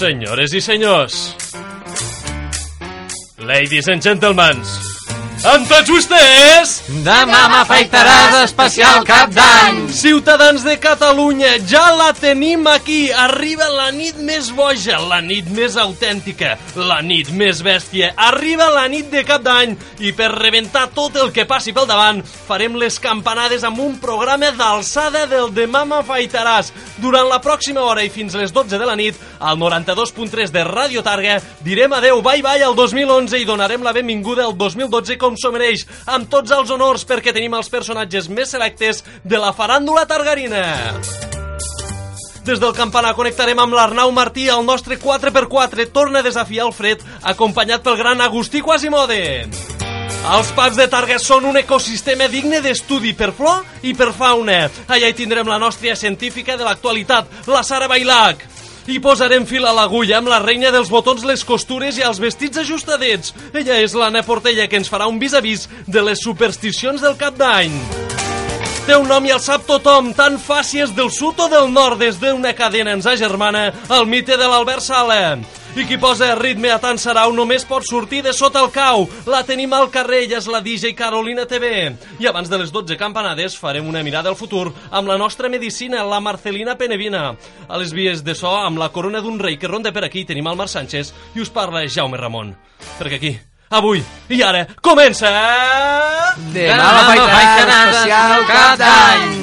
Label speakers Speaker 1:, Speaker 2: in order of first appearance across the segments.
Speaker 1: Senyores i senyors, ladies and gentlemen, amb tots vostès,
Speaker 2: Demà m'afaitaràs especial cap d'any.
Speaker 1: Ciutadans de Catalunya, ja la tenim aquí. Arriba la nit més boja, la nit més autèntica, la nit més bèstia. Arriba la nit de cap d'any i per rebentar tot el que passi pel davant farem les campanades amb un programa d'alçada del Demà m'afaitaràs. Durant la pròxima hora i fins les 12 de la nit, al 92.3 de Ràdio Targa, direm adeu, bye bye al 2011 i donarem la benvinguda al 2012 com s'ho mereix, amb tots els honors perquè tenim els personatges més selectes de la faràndula targarina. Des del campanar connectarem amb l'Arnau Martí, el nostre 4x4 torna a desafiar el fred, acompanyat pel gran Agustí Quasimodo. Els pubs de Targa són un ecosistema digne d'estudi per flor i per fauna. Allà hi tindrem la nostra científica de l'actualitat, la Sara Bailac. I posarem fil a l'agulla amb la reina dels botons, les costures i els vestits ajustadets. Ella és l'Anna Portella, que ens farà un vis-a-vis de les supersticions del cap d'any. Té un nom i el sap tothom, tan fàcies del sud o del nord, des d'una cadena ens agermana, el mite de l'Albert Sala. I qui posa ritme a tant Sarau només pot sortir de sota el cau. La tenim al carrer, ella és la DJ Carolina TV. I abans de les 12 campanades farem una mirada al futur amb la nostra medicina, la Marcelina Penevina. A les vies de so, amb la corona d'un rei que ronda per aquí, tenim el Marc Sánchez i us parla Jaume Ramon. Perquè aquí, avui i ara, comença...
Speaker 2: Demà m'afaitaràs especial cap d'any.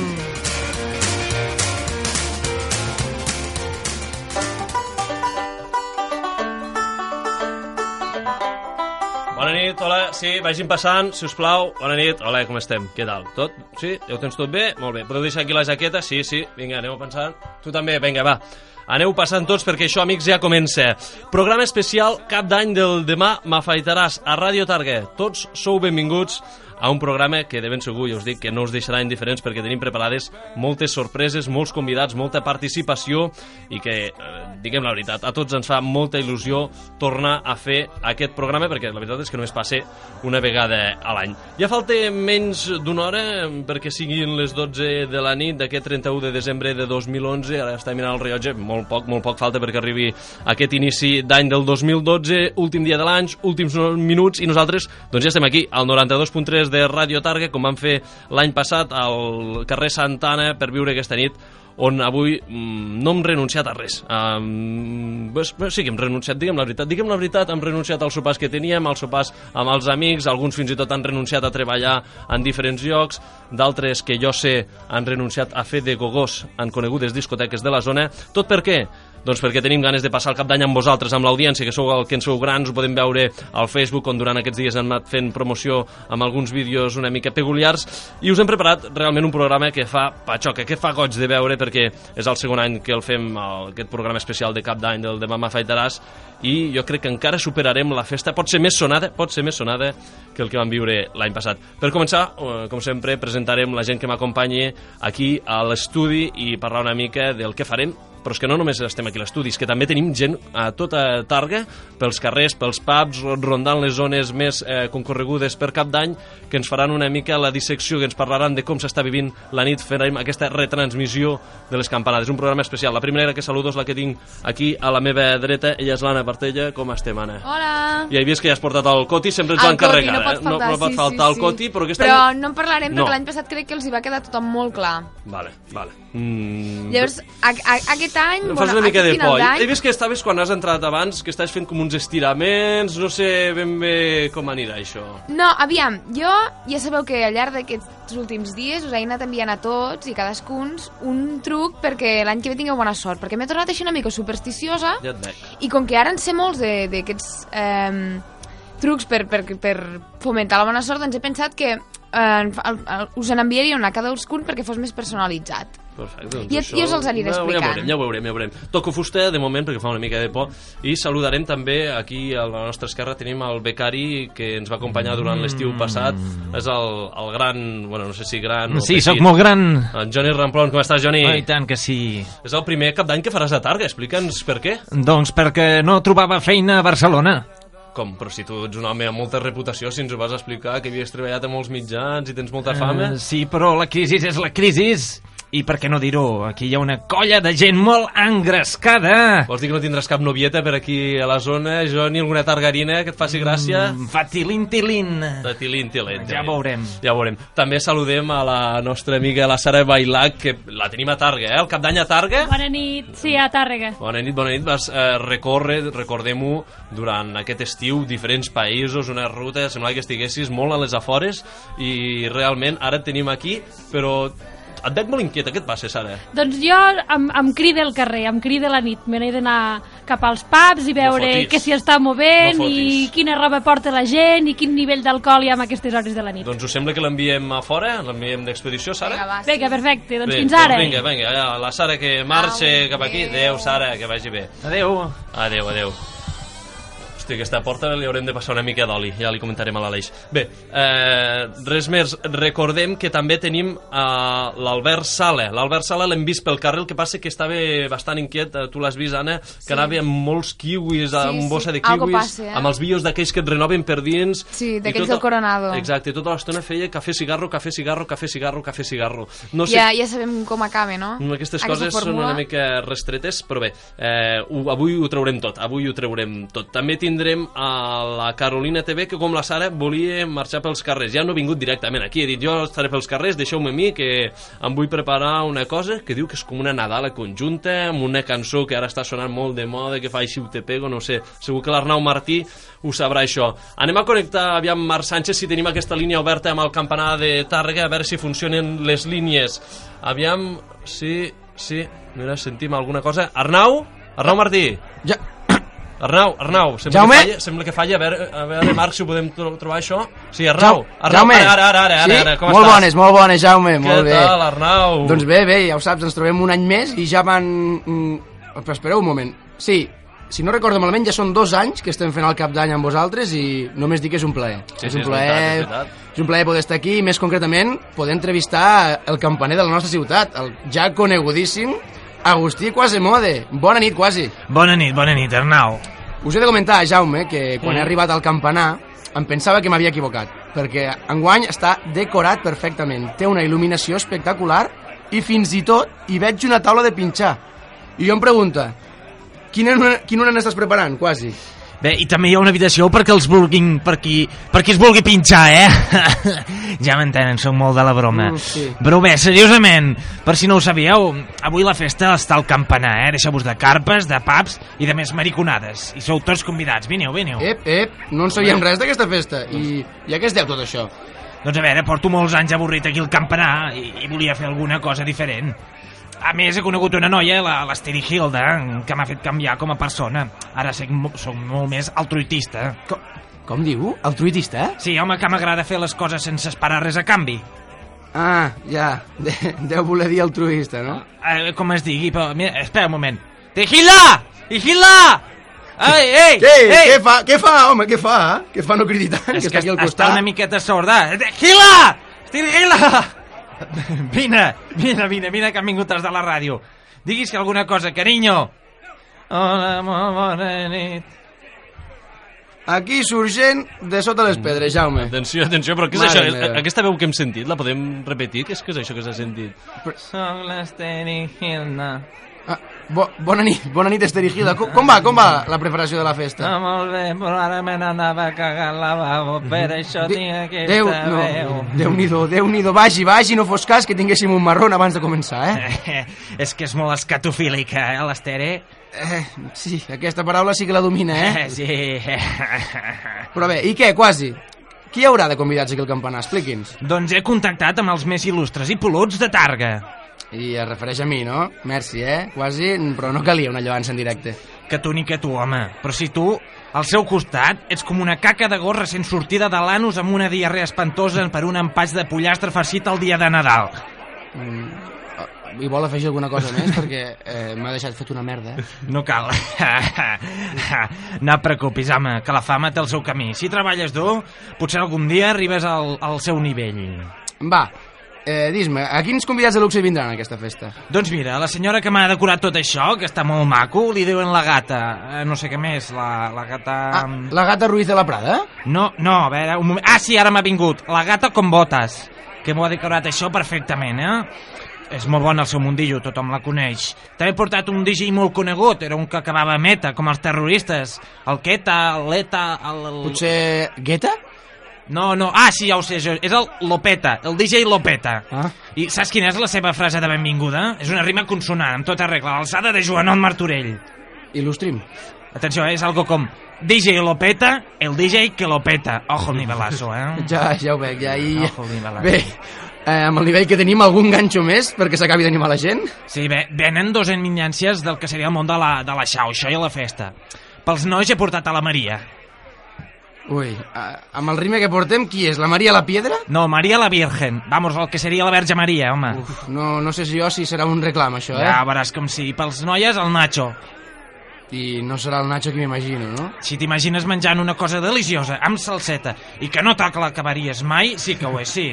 Speaker 1: Bona nit, hola, sí, vagin passant, si us plau. Bona nit, hola, com estem? Què tal? Tot? Sí? Ja ho tens tot bé? Molt bé. Podeu deixar aquí la jaqueta? Sí, sí. Vinga, aneu pensant. Tu també, vinga, va. Aneu passant tots perquè això, amics, ja comença. Programa especial cap d'any del demà m'afaitaràs a Ràdio Targa. Tots sou benvinguts a un programa que de ben segur, ja us dic, que no us deixarà indiferents perquè tenim preparades moltes sorpreses, molts convidats, molta participació i que, eh, diguem la veritat, a tots ens fa molta il·lusió tornar a fer aquest programa perquè la veritat és que només passe una vegada a l'any. Ja falta menys d'una hora perquè siguin les 12 de la nit d'aquest 31 de desembre de 2011, ara estem mirant el rellotge, molt poc, molt poc falta perquè arribi aquest inici d'any del 2012, últim dia de l'any, últims minuts i nosaltres doncs ja estem aquí, al 92.3 de Ràdio Targa, com vam fer l'any passat al carrer Santana per viure aquesta nit on avui mm, no hem renunciat a res. Um, pues, pues sí que hem renunciat, diguem la veritat. Diguem la veritat, hem renunciat als sopars que teníem, als sopars amb els amics, alguns fins i tot han renunciat a treballar en diferents llocs, d'altres que jo sé han renunciat a fer de gogós en conegudes discoteques de la zona. Tot per què? Doncs perquè tenim ganes de passar el cap d'any amb vosaltres, amb l'audiència, que sou el que en sou grans, ho podem veure al Facebook, on durant aquests dies hem anat fent promoció amb alguns vídeos una mica peculiars, i us hem preparat realment un programa que fa patxoca, que fa goig de veure, perquè és el segon any que el fem, el, aquest programa especial de cap d'any del Demà m'afaitaràs, i jo crec que encara superarem la festa, pot ser més sonada, pot ser més sonada que el que vam viure l'any passat. Per començar, eh, com sempre, presentarem la gent que m'acompanyi aquí a l'estudi i parlar una mica del que farem però és que no només estem aquí a l'estudi, que també tenim gent a tota Targa, pels carrers, pels pubs, rondant les zones més eh, concorregudes per cap d'any, que ens faran una mica la dissecció, que ens parlaran de com s'està vivint la nit, farem aquesta retransmissió de les campanades. Un programa especial. La primera que saludo és la que tinc aquí a la meva dreta, ella és l'Anna Partella. Com estem, Anna?
Speaker 3: Hola.
Speaker 1: Ja he vist que ja has portat el coti, sempre ens
Speaker 3: El
Speaker 1: van carregar,
Speaker 3: no pot
Speaker 1: eh? No,
Speaker 3: faltar,
Speaker 1: no pot faltar
Speaker 3: sí,
Speaker 1: el
Speaker 3: sí.
Speaker 1: coti, però aquest
Speaker 3: Però
Speaker 1: any...
Speaker 3: no en parlarem
Speaker 1: No.
Speaker 3: perquè l'any passat crec que els hi va quedar tothom molt clar.
Speaker 1: Vale, vale. Mm,
Speaker 3: Llavors, a, a, aquest any...
Speaker 1: Em fas una mica de por. He vist que estaves, quan has entrat abans, que estàs fent com uns estiraments, no sé ben bé com anirà això.
Speaker 3: No, aviam, jo ja sabeu que al llarg d'aquests últims dies us he anat enviant a tots i cadascuns un truc perquè l'any que ve tingueu bona sort, perquè m'he tornat així una mica supersticiosa
Speaker 1: Ja
Speaker 3: i com que ara en sé molts de- d'aquests eh, trucs per, per, per fomentar la bona sort, doncs he pensat que eh, us n'enviaria un a cadascun perquè fos més personalitzat.
Speaker 1: Perfecte, doncs
Speaker 3: I-
Speaker 1: això...
Speaker 3: i us els aniré
Speaker 1: Ja, ja
Speaker 3: explicant.
Speaker 1: veurem, ja ho veurem, ja ho veurem. Toco fusta de moment perquè fa una mica de por i saludarem també aquí a la nostra esquerra tenim el becari que ens va acompanyar durant l'estiu passat. És el, el gran, bueno, no sé si gran o
Speaker 2: Sí,
Speaker 1: petit.
Speaker 2: sóc molt gran.
Speaker 1: En Johnny Ramplon, com estàs, Johnny?
Speaker 2: Oh, I tant que sí.
Speaker 1: És el primer cap d'any que faràs a Targa, explica'ns per què.
Speaker 2: Doncs perquè no trobava feina a Barcelona.
Speaker 1: Com, però si tu ets un home amb molta reputació, si ens ho vas explicar, que havies treballat a molts mitjans i tens molta fama...
Speaker 2: Eh, sí, però la crisi és la crisi I per què no dir-ho, aquí hi ha una colla de gent molt engrescada.
Speaker 1: Vols dir que no tindràs cap novieta per aquí a la zona, jo, ni alguna targarina que et faci gràcia?
Speaker 2: Mm, fa tilin-tilin.
Speaker 1: De tilín, tilín,
Speaker 2: Ja veurem.
Speaker 1: Ja veurem. També saludem a la nostra amiga la Sara Bailac, que la tenim a Targa, eh? El cap d'any a Targa.
Speaker 4: Bona nit, sí, a Tàrrega.
Speaker 1: Bona nit, bona nit. Vas eh, recórrer, recordem-ho, durant aquest estiu, diferents països, una ruta, semblava que estiguessis molt a les afores i realment ara et tenim aquí, però et veig molt inquieta, què et passa, Sara?
Speaker 4: Doncs jo em, em crida el carrer, em crida la nit. Me n'he d'anar cap als pubs i veure
Speaker 1: fotis.
Speaker 4: què s'hi està movent
Speaker 1: No
Speaker 4: i quina roba porta la gent i quin nivell d'alcohol hi ha a aquestes hores de la nit.
Speaker 1: Doncs us sembla que l'enviem a fora? L'enviem d'expedició, Sara?
Speaker 3: Vinga, va, sí.
Speaker 4: Vinga, perfecte, doncs
Speaker 1: Bé,
Speaker 4: fins ara.
Speaker 1: Doncs vinga, vinga, ja, la Sara que marxa cap aquí. Adéu, Sara, que vagi bé.
Speaker 2: Adéu.
Speaker 1: Adéu, adéu. Hosti, aquesta porta li haurem de passar una mica d'oli, ja li comentarem a l'Aleix. Bé, eh, res més, recordem que també tenim eh, l'Albert Sala. L'Albert Sala l'hem vist pel carrer, el que passa que estava bastant inquiet, eh, tu l'has vist, Anna, que
Speaker 3: Sí.
Speaker 1: anava amb molts kiwis,
Speaker 3: Sí,
Speaker 1: amb
Speaker 3: sí,
Speaker 1: bossa de kiwis,
Speaker 3: passa, eh?
Speaker 1: amb els bios d'aquells que et renoven per dins.
Speaker 3: Sí, d'aquells
Speaker 1: tota-
Speaker 3: del Coronado.
Speaker 1: Exacte, tota l'estona feia cafè, cigarro, cafè, cigarro, cafè, cigarro, cafè, cigarro. No sé
Speaker 3: Ja, ja sabem com acaba, no?
Speaker 1: Aquestes
Speaker 3: Aquesta
Speaker 1: coses són
Speaker 3: fórmula.
Speaker 1: una mica restretes, però bé, eh, ho, avui ho traurem tot, avui ho traurem tot. També tindrem a la Carolina TV, que com la Sara volia marxar pels carrers. Ja no he vingut directament aquí, he dit jo estaré pels carrers, deixeu-me a mi, que em vull preparar una cosa que diu que és com una Nadala conjunta, amb una cançó que ara està sonant molt de moda, que fa així te pego, no sé. Segur que l'Arnau Martí ho sabrà això. Anem a connectar, aviam, Marc Sánchez, si tenim aquesta línia oberta amb el campanar de Tàrrega, a veure si funcionen les línies. Aviam, sí, sí, mira, sentim alguna cosa. Arnau? Arnau Martí?
Speaker 5: Ja,
Speaker 1: Arnau, Arnau, sembla
Speaker 5: Jaume?
Speaker 1: que falla, sembla que falla. A veure, a veure Marc, si ho podem tro trobar això. Sí, Arnau, Arnau,
Speaker 5: Jaume.
Speaker 1: ara, ara, ara, ara,
Speaker 5: sí?
Speaker 1: ara, com
Speaker 5: molt
Speaker 1: estàs?
Speaker 5: bones, molt bones, Jaume,
Speaker 1: Què
Speaker 5: molt bé.
Speaker 1: tal, Arnau?
Speaker 5: Doncs bé, bé, ja ho saps, ens trobem un any més i ja van... Mm, però espereu un moment. Sí, si no recordo malament, ja són dos anys que estem fent el cap d'any amb vosaltres i només dic que és un plaer.
Speaker 1: Sí,
Speaker 5: és
Speaker 1: sí,
Speaker 5: un
Speaker 1: és
Speaker 5: plaer,
Speaker 1: veritat, és veritat.
Speaker 5: és un plaer poder estar aquí i més concretament poder entrevistar el campaner de la nostra ciutat, el ja conegudíssim Agustí Quasemode. Bona nit, quasi.
Speaker 2: Bona nit, bona nit, Arnau.
Speaker 5: Us he de comentar, Jaume, que quan
Speaker 1: Mm.
Speaker 5: he arribat al campanar em pensava que m'havia equivocat, perquè enguany està decorat perfectament. Té una il·luminació espectacular i fins i tot hi veig una taula de pinxar. I jo em pregunto, quina, quina una n'estàs preparant, quasi?
Speaker 2: Bé, i també hi ha una habitació perquè els vulguin, per qui, per qui es vulgui pinxar, eh? ja m'entenen, sóc molt de la broma.
Speaker 5: Mm, sí.
Speaker 2: Però bé, seriosament, per si no ho sabíeu, avui la festa està al campanar, eh? Deixeu-vos de carpes, de pubs i de més mariconades. I sou tots convidats, vineu, vineu.
Speaker 5: Ep, ep, no en sabíem res d'aquesta festa. I, I a què es deu tot això?
Speaker 2: Doncs a veure, porto molts anys avorrit aquí al campanar i, i volia fer alguna cosa diferent. A més, he conegut una noia, la- l'Esteri Hilda, que m'ha fet canviar com a persona. Ara soc, mo- soc molt més altruitista.
Speaker 5: Com, com diu? Altruitista?
Speaker 2: Sí, home, que m'agrada fer les coses sense esperar res a canvi.
Speaker 5: Ah, ja, de, deu voler dir altruista, no?
Speaker 2: Eh, com es digui, però... Mira, espera un moment. Tehila! Tehila! Ei, ei!
Speaker 5: Què?
Speaker 2: ei!
Speaker 5: Què fa? Què fa, home? Què fa? Què fa no cridi tant?
Speaker 2: És
Speaker 5: que
Speaker 2: que
Speaker 5: està aquí al
Speaker 2: està una miqueta sorda. Tehila! Tehila! Vine, vine, vine, vine que han vingut els de la ràdio. Diguis que alguna cosa, carinyo. Hola, molt bona nit.
Speaker 5: Aquí surgent de sota les pedres, Jaume.
Speaker 1: Atenció, atenció, però què és
Speaker 5: Mare
Speaker 1: això?
Speaker 5: meva.
Speaker 1: Aquesta veu que hem sentit, la podem repetir? Què és, què és això que s'ha sentit?
Speaker 2: Soc l'Esteri Hilda.
Speaker 5: Ah, bo, bona nit, bona nit, Esther i Gilda. Com, com va, com va la preparació de la festa?
Speaker 2: Ah, molt bé, però ara me n'anava a cagar al lavabo, per això
Speaker 5: De-
Speaker 2: tinc aquesta
Speaker 5: Déu,
Speaker 2: veu.
Speaker 5: no, Déu-n'hi-do, Déu-n'hi-do, vagi, vagi, no fos cas que tinguéssim un marrón abans de començar, eh?
Speaker 2: és que és molt escatofílica, eh, l'Ester, eh?
Speaker 5: eh sí, aquesta paraula sí que la domina, eh?
Speaker 2: Sí.
Speaker 5: Però bé, i què, quasi? Qui hi haurà de convidats aquí al campanar? Expliqui'ns.
Speaker 2: doncs he contactat amb els més il·lustres i peluts de Targa.
Speaker 5: I es refereix a mi, no? Merci, eh? Quasi, però no calia una lloança en directe.
Speaker 2: Que tu ni que tu, home. Però si tu, al seu costat, ets com una caca de gos recent sortida de l'anus amb una diarrea espantosa per un empatx de pollastre farcit el dia de Nadal.
Speaker 5: Mm, I vol afegir alguna cosa més? Perquè eh, m'ha deixat fet una merda?
Speaker 2: No cal. no et preocupis, home, que la fama té el seu camí. Si treballes dur, potser algun dia arribes al, al seu nivell.
Speaker 5: Va, eh, dis-me, a quins convidats de luxe vindran a aquesta festa?
Speaker 2: Doncs mira, la senyora que m'ha decorat tot això, que està molt maco, li diuen la gata. Eh, no sé què més, la, la gata...
Speaker 5: Ah, la gata Ruiz de la Prada?
Speaker 2: No, no, a veure, un moment... Ah, sí, ara m'ha vingut. La gata con botes, que m'ho ha decorat això perfectament, eh? És molt bon el seu mundillo, tothom la coneix. També he portat un DJ molt conegut, era un que acabava meta, com els terroristes. El Keta, l'Eta, el... el...
Speaker 5: Potser Guetta?
Speaker 2: No, no, ah, sí, ja ho sé, jo. és el Lopeta, el DJ Lopeta.
Speaker 5: Ah.
Speaker 2: I saps quina és la seva frase de benvinguda? És una rima consonant, amb tota regla, l'alçada de Joanot Martorell.
Speaker 5: Il·lustrim.
Speaker 2: Atenció, eh, és algo com DJ Lopeta, el DJ que lo peta. Ojo el nivelazo, eh?
Speaker 5: Ja, ja ho veig, ja hi...
Speaker 2: Ojo el nivelazo.
Speaker 5: Bé, eh, amb el nivell que tenim, algun ganxo més perquè s'acabi d'animar la gent?
Speaker 2: Sí, bé, venen dos eminències del que seria el món de la, de la xauxa i la festa. Pels nois he portat a la Maria.
Speaker 5: Ui, eh, amb el rime que portem, qui és? La Maria la Piedra?
Speaker 2: No, Maria la Virgen. Vamos, el que seria la Verge Maria, home.
Speaker 5: Uf, no, no sé si jo si serà un reclam, això, eh?
Speaker 2: Ja veuràs com sí. Pels noies, el Nacho.
Speaker 5: I no serà el Nacho que m'imagino, no?
Speaker 2: Si t'imagines menjant una cosa deliciosa, amb salseta, i que no toca l'acabaries mai, sí que ho és, sí.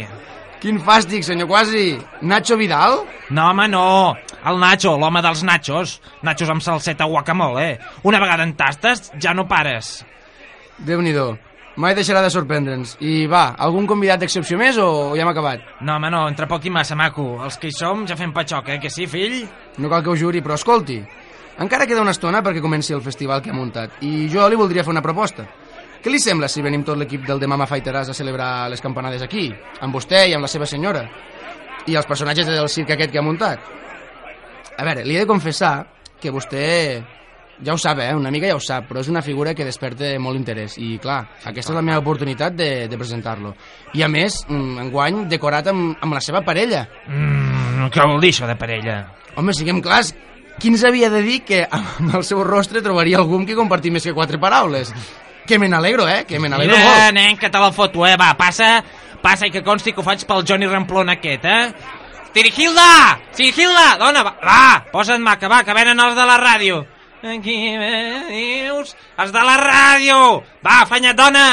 Speaker 5: Quin fàstic, senyor Quasi! Nacho Vidal?
Speaker 2: No, home, no. El Nacho, l'home dels nachos. Nachos amb salseta guacamole. Una vegada en tastes, ja no pares.
Speaker 5: Déu-n'hi-do. Mai deixarà de sorprendre'ns. I va, algun convidat d'excepció més o ja hem acabat?
Speaker 2: No, home, no, entre poc i massa, maco. Els que hi som ja fem patxoc, eh, que sí, fill?
Speaker 5: No cal que ho juri, però escolti. Encara queda una estona perquè comenci el festival que ha muntat i jo li voldria fer una proposta. Què li sembla si venim tot l'equip del The Mama a celebrar les campanades aquí, amb vostè i amb la seva senyora? I els personatges del circ aquest que ha muntat? A veure, li he de confessar que vostè ja ho sap, eh? una mica ja ho sap, però és una figura que desperta molt interès. I, clar, aquesta és la meva oportunitat de, de presentar-lo. I, a més, mm, enguany decorat amb, amb la seva parella.
Speaker 2: Mmm, què vol dir això de parella?
Speaker 5: Home, siguem clars, qui ens havia de dir que amb el seu rostre trobaria algú qui compartir més que quatre paraules? Que me n'alegro, eh? Que me n'alegro
Speaker 2: Mira,
Speaker 5: molt.
Speaker 2: nen, que te la foto, eh? Va, passa, passa i que consti que ho faig pel Johnny Ramplon aquest, eh? Tirigilda! Tirigilda! Dona, va, va posa't maca, va, que venen els de la ràdio. Aquí me dius, els de la ràdio! Va, afanya't, dona!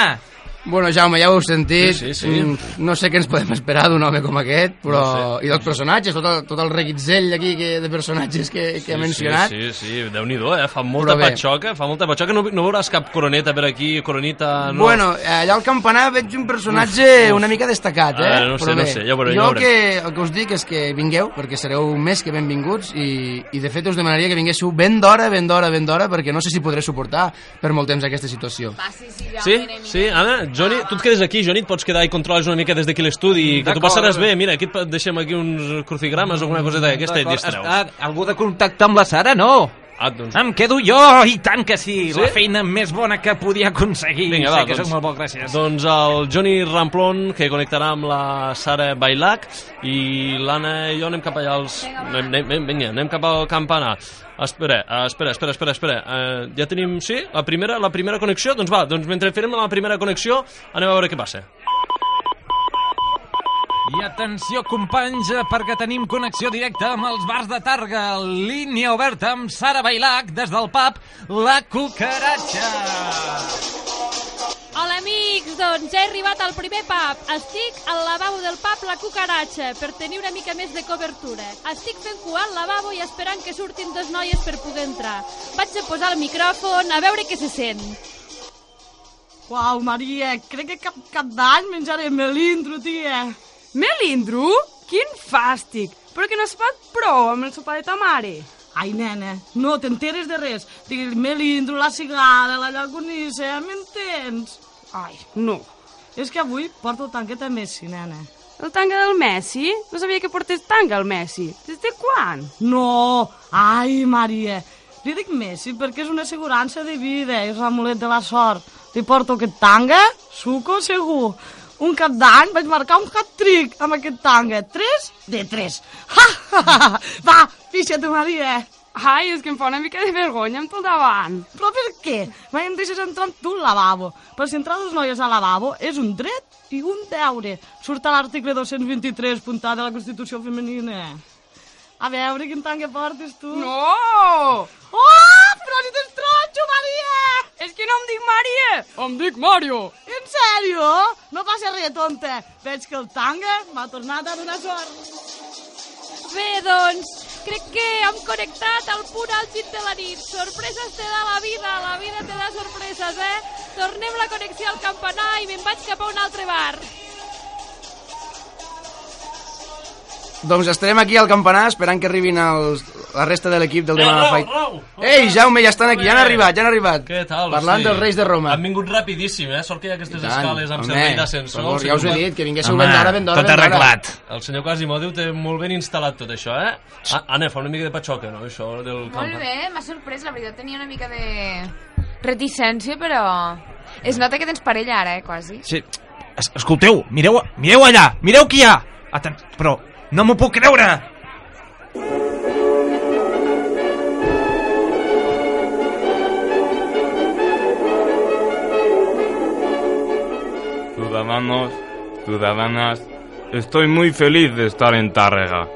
Speaker 5: Bueno, Jaume, ja ho heu sentit.
Speaker 1: Sí, sí, sí.
Speaker 5: Mm, No sé què ens podem esperar d'un home com aquest, però...
Speaker 1: No sé.
Speaker 5: I dels personatges, tot el, tot el reguitzell aquí que, de personatges que, que ha mencionat.
Speaker 1: Sí, sí, sí, déu-n'hi-do, eh? Fa molta
Speaker 5: Però bé.
Speaker 1: patxoca, fa molta patxoca. No, no veuràs cap coroneta per aquí, coronita... No.
Speaker 5: Bueno, allà al campanar veig un personatge
Speaker 1: Uf, uf.
Speaker 5: una mica destacat, eh?
Speaker 1: A veure, no sé,
Speaker 5: Però
Speaker 1: no
Speaker 5: bé,
Speaker 1: sé, ja ho veurem,
Speaker 5: Jo
Speaker 1: ja ho
Speaker 5: que, el que us dic és que vingueu, perquè sereu més que benvinguts, i, i de fet us demanaria que vinguéssiu ben d'hora, ben d'hora, ben d'hora, perquè no sé si podré suportar per molt temps aquesta situació.
Speaker 3: Va, sí, sí, ja,
Speaker 1: Sí, sí, Anna, Johnny, tu et quedes aquí, Johnny, et pots quedar i controles una mica des d'aquí l'estudi, que tu passaràs bé, mira, aquí et deixem aquí uns crucigrames o alguna coseta d'aquesta i et distreus.
Speaker 2: està- Algú de contacte amb la Sara, no?
Speaker 1: Ah, doncs...
Speaker 2: Em quedo jo, i tant que sí,
Speaker 1: Sí?
Speaker 2: la feina més bona que podia aconseguir.
Speaker 1: Vinga,
Speaker 2: sé
Speaker 1: va,
Speaker 2: que
Speaker 1: doncs-
Speaker 2: molt bo, gràcies.
Speaker 1: Doncs el Johnny Ramplon, que connectarà amb la Sara Bailac, i l'Anna i jo anem cap allà als... Anem, anem, vinga, anem cap al campanar. Espera, espera, espera, espera, espera. Uh, ja tenim, sí, la primera, la primera connexió? Doncs va, doncs mentre farem la primera connexió, anem a veure què passa.
Speaker 2: I atenció, companys, perquè tenim connexió directa amb els bars de Targa. Línia oberta amb Sara Bailac des del pub La Cucaratxa.
Speaker 4: Hola, amics! Doncs he arribat al primer pub. Estic al lavabo del pub La Cucaratxa per tenir una mica més de cobertura. Estic fent cua al lavabo i esperant que surtin dos noies per poder entrar. Vaig a posar el micròfon a veure què se sent.
Speaker 6: Uau, Maria, crec que cap, cap d'any menjaré melindro, tia.
Speaker 7: Melindro? Quin fàstic! Però que no es pot prou amb el sopar de ta mare.
Speaker 6: Ai, nena, no t'enteres de res. Dic, melindro, la cigala, la llagonissa, m'entens?
Speaker 7: Ai, no.
Speaker 6: És que avui porto el tanquet a Messi, nena.
Speaker 7: El tanga del Messi? No sabia que portés tanga al Messi. Des de quan?
Speaker 6: No, ai, Maria. Li dic Messi perquè és una assegurança de vida, és l'amulet de la sort. Li porto aquest tanga, suco segur. Un cap d'any vaig marcar un hat-trick amb aquest tanga. Tres de tres. Ha, ha, ha. Va, fixa-te, Maria.
Speaker 7: Ai, és que em fa una mica de vergonya amb tot davant.
Speaker 6: Però per què? Mai em deixes entrar amb tu al lavabo. Per si entrar dos noies al lavabo és un dret i un deure. Surt a l'article 223, puntat de la Constitució Femenina. A veure quin tanga portes tu.
Speaker 7: No!
Speaker 6: Oh, però si t'estrany! Pencho, Maria!
Speaker 7: És que no em dic Maria, em dic Mario.
Speaker 6: En sèrio? No passa res, tonta. Veig que el tanga m'ha tornat a donar sort.
Speaker 4: Bé, doncs, crec que hem connectat al punt àlgid de la nit. Sorpreses te da la vida, la vida te da sorpreses, eh? Tornem la connexió al campanar i me'n vaig cap a un altre bar.
Speaker 5: Doncs estarem aquí al campanar esperant que arribin els, la resta de l'equip del Demà Fight. Ei, Jaume, ja estan aquí, ja han arribat, ja han arribat.
Speaker 1: Què tal?
Speaker 5: Parlant
Speaker 1: hosti?
Speaker 5: dels Reis de Roma.
Speaker 1: Han vingut rapidíssim, eh? Sort que hi ha aquestes escales amb
Speaker 5: home,
Speaker 1: servei d'ascensor.
Speaker 5: favor, ja us he dit, que vinguéssiu ben d'hora, ben d'hora,
Speaker 2: tot arreglat.
Speaker 1: El senyor Quasimodo té molt ben instal·lat tot això, eh? Ah, Anna, fa una mica de patxoca, no? Això del
Speaker 3: Molt
Speaker 1: campanar.
Speaker 3: bé, m'ha sorprès, la veritat tenia una mica de reticència, però... Es nota que tens parella ara, eh, quasi.
Speaker 2: Sí. Es escolteu, mireu, mireu allà, mireu qui hi ha. Aten però no m'ho puc creure.
Speaker 8: Ciudadanos, ciudadanas, estoy muy feliz de estar en Tárrega.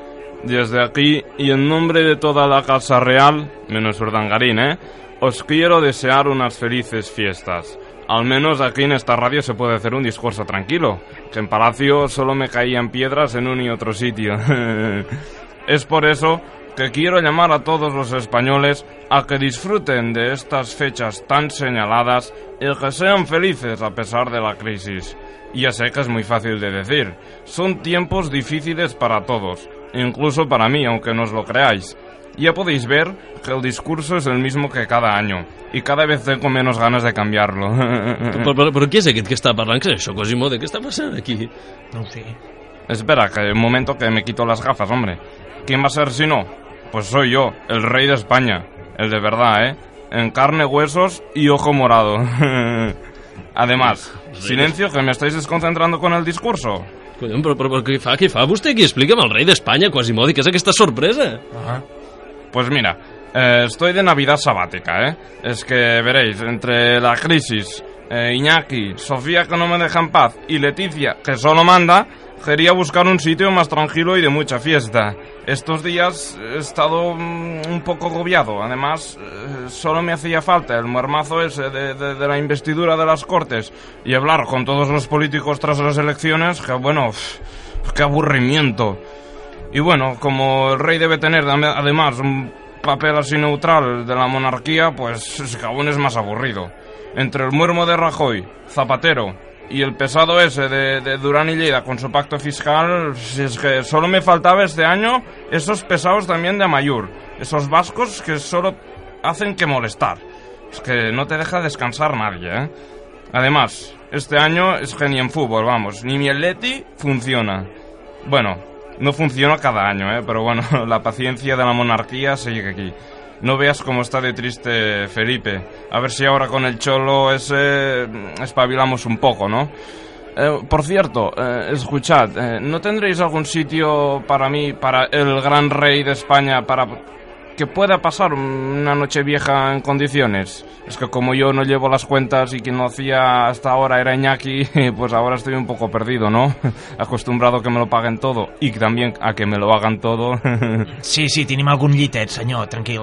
Speaker 8: Desde aquí, y en nombre de toda la Casa Real, menos Urdangarín, ¿eh? Os quiero desear unas felices fiestas. Al menos aquí en esta radio se puede hacer un discurso tranquilo, que en Palacio solo me caían piedras en un y otro sitio. es por eso que quiero llamar a todos los españoles a que disfruten de estas fechas tan señaladas y que sean felices a pesar de la crisis. Ya sé que es muy fácil de decir, son tiempos difíciles para todos, incluso para mí, aunque no os lo creáis. Ya podéis ver que el discurso es el mismo que cada año, y cada vez tengo menos ganas de cambiarlo.
Speaker 1: Però, però, però qui és aquest que està parlant? Què és això, Quasimodo? Què està passant aquí?
Speaker 2: No ho sé.
Speaker 8: Espera, que un momento que me quito las gafas, hombre. ¿Quién va a ser si no? Pues soy yo, el rey de España. El de verdad, ¿eh? En carne, huesos y ojo morado. Además, silencio, que me estáis desconcentrando con el discurso.
Speaker 1: Collons, però, però, però què fa? Què fa vostè aquí? Explica'm el rei d'Espanya, Quasimodo, què és aquesta sorpresa?
Speaker 8: Pues mira, eh, estoy de Navidad sabática, ¿eh? Es que veréis, entre la crisis, eh, Iñaki, Sofía que no me deja en paz y Leticia que solo manda, quería buscar un sitio más tranquilo y de mucha fiesta. Estos días he estado mm, un poco agobiado, además eh, solo me hacía falta el muermazo ese de, de- la investidura de las Cortes y hablar con todos los políticos tras las elecciones, que bueno, qué aburrimiento. Y bueno, como el rey debe tener además un papel así neutral de la monarquía, pues ese cabrón es más aburrido. Entre el muermo de Rajoy, Zapatero y el pesado ese de, de Durán y Lleida con su pacto fiscal, si es que solo me faltaba este año esos pesados también de Amayur, esos vascos que solo hacen que molestar. Es que no te deja descansar nadie, ¿eh? Además, este año es que ni en fútbol, vamos, ni mi funciona. Bueno, no funciona cada año, ¿eh? Pero bueno, la paciencia de la monarquía sigue aquí. No veas cómo está de triste Felipe. A ver si ahora con el cholo ese mm, espabilamos un poco, ¿no? Eh, por cierto, eh, escuchad, eh, ¿no tendréis algún sitio para mí, para el gran rey de España, para que pueda pasar una noche vieja en condiciones? Es que como yo no llevo las cuentas y quien lo hacía hasta ahora era Iñaki, pues ahora estoy un poco perdido, ¿no? Acostumbrado a que me lo paguen todo y también a que me lo hagan todo.
Speaker 2: Sí, sí, tenim algun llitet, senyor, tranquil.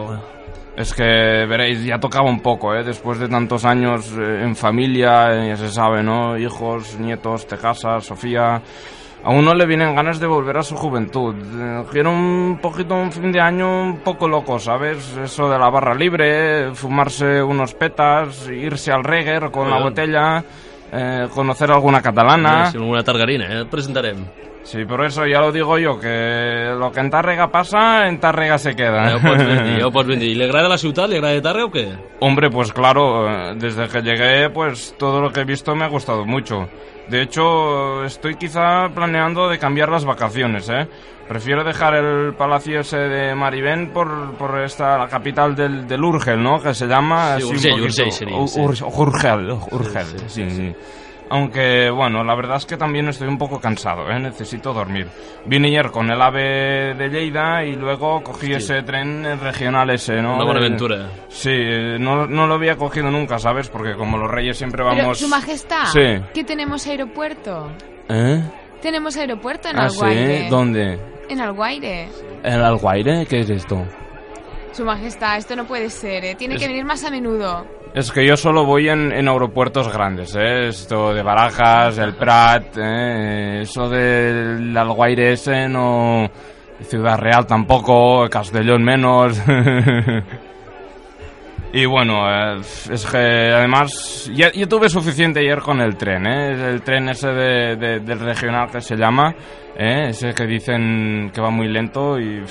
Speaker 8: Es que veréis, ya tocaba un poco, ¿eh? Después de tantos años eh, en familia, eh, ya se sabe, ¿no? Hijos, nietos, te casas, Sofía. A uno le vienen ganas de volver a su juventud. Eh, Quiero un poquito un fin de año un poco loco, ¿sabes? Eso de la barra libre, fumarse unos petas, irse al reggae con la botella, eh, conocer alguna catalana.
Speaker 1: Si alguna targarina, eh? Presentarem.
Speaker 8: Sí, por eso ya lo digo yo, que lo que en Tárrega pasa, en Tárrega se queda.
Speaker 1: Dir, ja ho pots ben dir. I li agrada la ciutat? Li agrada Tàrrega o què?
Speaker 8: Hombre, pues claro, eh, desde que llegué, pues todo lo que he visto me ha gustado mucho. De hecho, estoy quizá planeando de cambiar las vacaciones, ¿eh? Prefiero dejar el palacio ese de Maribén por, por esta, la capital del, del Urgel, ¿no? Que se llama...
Speaker 1: Sí,
Speaker 8: Urgel, Urgel,
Speaker 1: Sí, sí,
Speaker 8: sí, sí. Aunque, bueno, la verdad es que también estoy un poco cansado, ¿eh? Necesito dormir. Vine ayer con el AVE de Lleida y luego cogí ese tren regional ese, ¿no?
Speaker 1: Una bona
Speaker 8: Del-
Speaker 1: aventura.
Speaker 8: Sí, eh, no, no lo había cogido nunca, ¿sabes? Porque como los reyes siempre
Speaker 3: Pero,
Speaker 8: vamos...
Speaker 3: Su Majestad,
Speaker 8: Sí.
Speaker 3: que tenemos aeropuerto.
Speaker 8: ¿Eh?
Speaker 3: Tenemos aeropuerto en
Speaker 8: Ah,
Speaker 3: Alguaire.
Speaker 8: sí, ¿dónde?
Speaker 3: En Alguaire.
Speaker 8: ¿El Alguaire? ¿Qué es esto?
Speaker 3: Su majestad, esto no puede ser, ¿eh? Tiene
Speaker 8: Es-
Speaker 3: que venir más a menudo.
Speaker 8: Es que yo solo voy en, en aeropuertos grandes, ¿eh? Esto de Barajas, el Prat, ¿eh? Eso del Alguaire ese, no... Ciudad Real tampoco, Castellón menos... Y bueno, eh, es que además ya, yo tuve suficiente ayer con el tren, ¿eh? El tren ese de, de- del regional que se llama, ¿eh? Ese que dicen que va muy lento y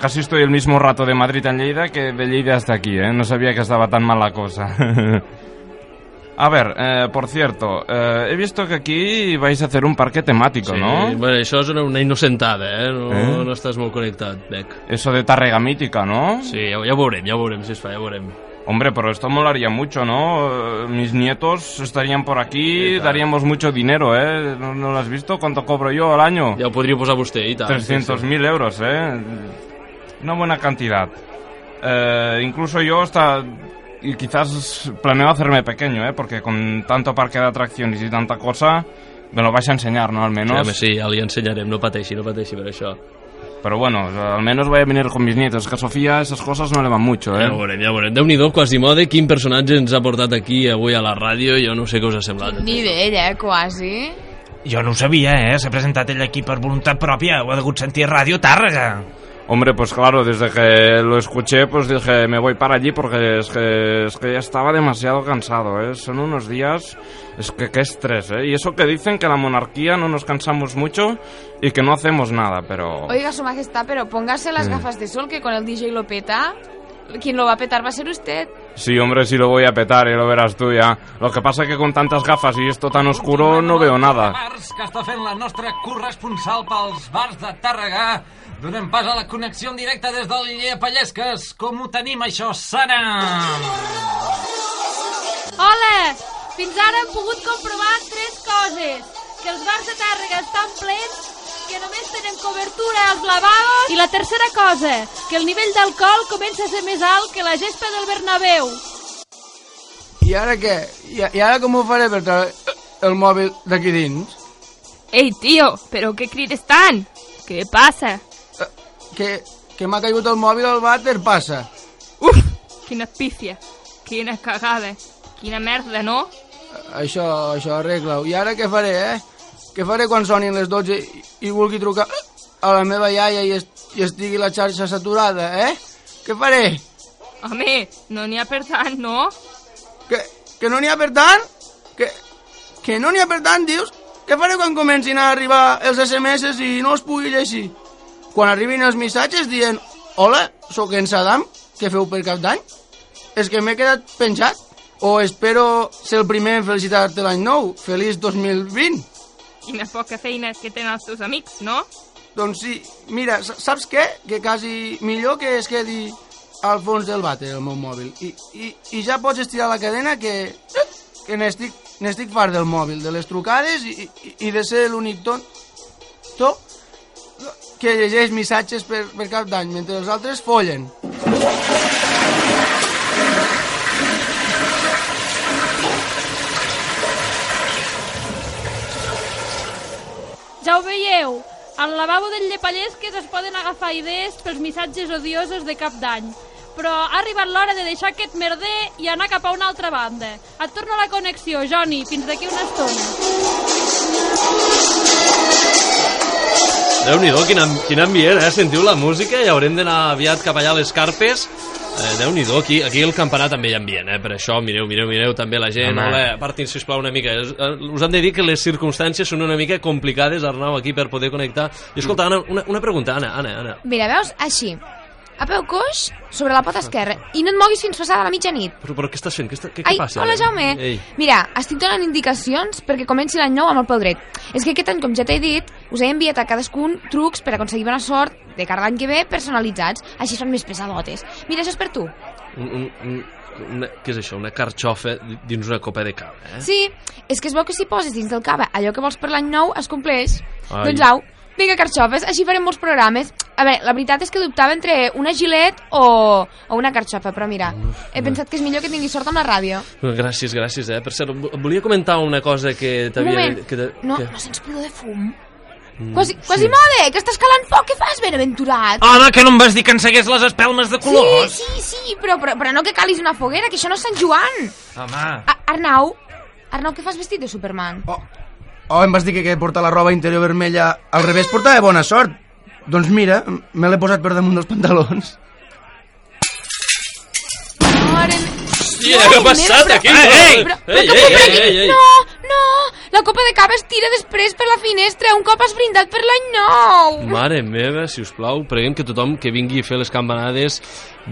Speaker 8: casi estoy el mismo rato de Madrid a Lleida que de Lleida hasta aquí, ¿eh? No sabía que estaba tan mal la cosa. a ver, eh, por cierto, eh, he visto que aquí vais a hacer un parque temático,
Speaker 1: Sí,
Speaker 8: ¿no?
Speaker 1: bueno, això és una, una innocentada, eh? No,
Speaker 8: Eh?
Speaker 1: no estàs molt connectat, Bec.
Speaker 8: Eso de Tárrega Mítica, ¿no?
Speaker 1: Sí, ja, ja ho veurem, ja ho veurem, si es fa, ja ho veurem.
Speaker 8: Hombre, pero esto molaría mucho, ¿no? Eh, Mis nietos estarían por aquí,
Speaker 1: Sí,
Speaker 8: daríamos mucho dinero, ¿eh? ¿No, no lo has visto? ¿Cuánto cobro yo al año?
Speaker 1: Ja ho podria posar vostè, i tant.
Speaker 8: 300.000 euros, ¿eh? Una buena cantidad. Eh, incluso yo hasta... Y quizás planeo hacerme pequeño, ¿eh? Porque con tanto parque de atracciones y tanta cosa, me lo vais a enseñar, ¿no? Al
Speaker 1: Sí,
Speaker 8: menos.
Speaker 1: home, sí, ja li ensenyarem, no pateixi, no pateixi per això.
Speaker 8: Pero bueno, al menos voy a venir con mis nietos, que a Sofía esas cosas no le van mucho, ¿eh?
Speaker 1: Ja ho veurem, ja ho veurem. Déu-n'hi-do, Quasimodo, quin personatge ens ha portat aquí avui a la ràdio, jo no sé què us ha semblat.
Speaker 3: Nivell, eh, quasi.
Speaker 2: Jo no ho sabia, eh? S'ha presentat ell aquí per voluntat pròpia. Ho ha degut sentir a Ràdio Tàrrega.
Speaker 8: Hombre, pues claro, desde que lo escuché, pues dije, me voy para allí porque es que, es que ya estaba demasiado cansado, ¿eh? Son unos días, es que qué estrés, ¿eh? Y eso que dicen que la monarquía no nos cansamos mucho y que no hacemos nada, pero...
Speaker 3: Oiga, su majestad, pero póngase las
Speaker 8: Mm.
Speaker 3: gafas de sol, que con el DJ lo peta. Quien lo va a petar va a ser usted.
Speaker 8: Sí, hombre, sí lo voy a petar, y lo verás tú ya. Lo que pasa que con tantas gafas y esto tan oscuro no veo nada.
Speaker 9: Bars que està fent la nostra corresponsal pels bars de Tàrrega. Donem pas a la connexió en directe des del Llepallesques. Com ho tenim, això, Sara?
Speaker 4: Hola! Fins ara hem pogut comprovar tres coses. Que els bars de Tàrrega estan plens, que només tenen cobertura als lavabos... I la tercera cosa, que el nivell d'alcohol comença a ser més alt que la gespa del Bernabéu.
Speaker 5: I ara què? I, i ara com ho faré per treure el mòbil d'aquí dins?
Speaker 10: Ei, tio, però què crides tant? Què passa?
Speaker 5: Que, que m'ha caigut el mòbil al vàter, passa.
Speaker 10: Uf, quina pífia, quina cagada, quina merda, no?
Speaker 5: Això, això arregla-ho. I ara què faré, eh? Què faré quan sonin les 12 i, i vulgui trucar a la meva iaia i, est i estigui la xarxa saturada, eh? Què faré?
Speaker 10: Home, no n'hi ha per tant, no?
Speaker 5: Que, que no n'hi ha per tant? Que, que no n'hi ha per tant, dius? Què faré quan comencin a arribar els SMS i no els pugui llegir? Quan arribin els missatges dient Hola, sóc en Saddam, què feu per cap d'any? És que m'he quedat penjat. O espero ser el primer en felicitar-te l'any nou. Feliç 2020.
Speaker 10: Quina poca feina que tenen els teus amics, no?
Speaker 5: Doncs sí, mira, sa- saps què? Que quasi millor que es quedi al fons del vàter el meu mòbil. I, i, i ja pots estirar la cadena que, que n'estic n'estic fart del mòbil, de les trucades i, i, i de ser l'únic ton, to que llegeix missatges per, per cap d'any, mentre els altres follen.
Speaker 4: Ja ho veieu, al lavabo del Llepallesques es poden agafar idees pels missatges odiosos de cap d'any. Però ha arribat l'hora de deixar aquest merder i anar cap a una altra banda. Et torno a la connexió, Joni, fins d'aquí una estona.
Speaker 1: Déu-n'hi-do, quin, quin ambient, eh? Sentiu la música i haurem d'anar aviat cap allà a les Carpes. Eh, Déu-n'hi-do, aquí, aquí al campanar també hi ha ambient, eh? Per això, mireu, mireu, mireu també la gent.
Speaker 8: Home.
Speaker 1: Hola, apartin, sisplau, una mica. Us, eh, us hem de dir que les circumstàncies són una mica complicades, Arnau, aquí per poder connectar. I escolta, Anna, una, una pregunta, Anna, Anna, Anna.
Speaker 3: Mira, veus? Així. A peu coix, sobre la pota esquerra. I no et moguis fins passada la mitjanit.
Speaker 1: Però, però què estàs fent? Què, està, què,
Speaker 3: Ai,
Speaker 1: què passa?
Speaker 3: hola? Jaume.
Speaker 1: Ei.
Speaker 3: Mira, estic donant indicacions perquè comenci l'any nou amb el peu dret. És que aquest any, com ja t'he dit, us he enviat a cadascun trucs per aconseguir bona sort de cara l'any que ve personalitzats. Així són més pesadotes. Mira, això és per tu.
Speaker 1: Un, un, un, una, què és això? Una carxofa di- dins una copa de cava, eh?
Speaker 3: Sí, és que es veu que si poses dins del cava allò que vols per l'any nou es compleix.
Speaker 1: Ai.
Speaker 3: Doncs au, vinga, carxofes, així farem molts programes. A veure, la veritat és que dubtava entre una gilet o, o una carxofa, però mira, he pensat que és millor que tinguis sort amb la ràdio.
Speaker 1: Gràcies, gràcies, eh? Per cert, volia comentar una cosa que
Speaker 3: Un
Speaker 1: t'havia...
Speaker 3: moment,
Speaker 1: Que te-
Speaker 3: no,
Speaker 1: que...
Speaker 3: no sents pudor de fum? Quasi, quasi mode, que estàs calant foc, què fas, benaventurat?
Speaker 2: Home, que no em vas dir que ensegués les espelmes de colors?
Speaker 3: Sí, sí, sí, però, però, però no que calis una foguera, que això no és Sant Joan.
Speaker 2: Home,
Speaker 3: A Arnau, Arnau, què fas vestit de Superman?
Speaker 5: Oh, oh, em vas dir que, que portar la roba interior vermella al revés portava bona sort. Doncs mira, me l'he posat per damunt dels pantalons.
Speaker 3: Mare me-
Speaker 1: Hòstia, què ha passat aquí? Ei, ei, ei, ei.
Speaker 3: No, no, la copa de cava es tira després per la finestra un cop has brindat per l'any nou.
Speaker 1: Mare meva, si us plau, preguem que tothom que vingui a fer les campanades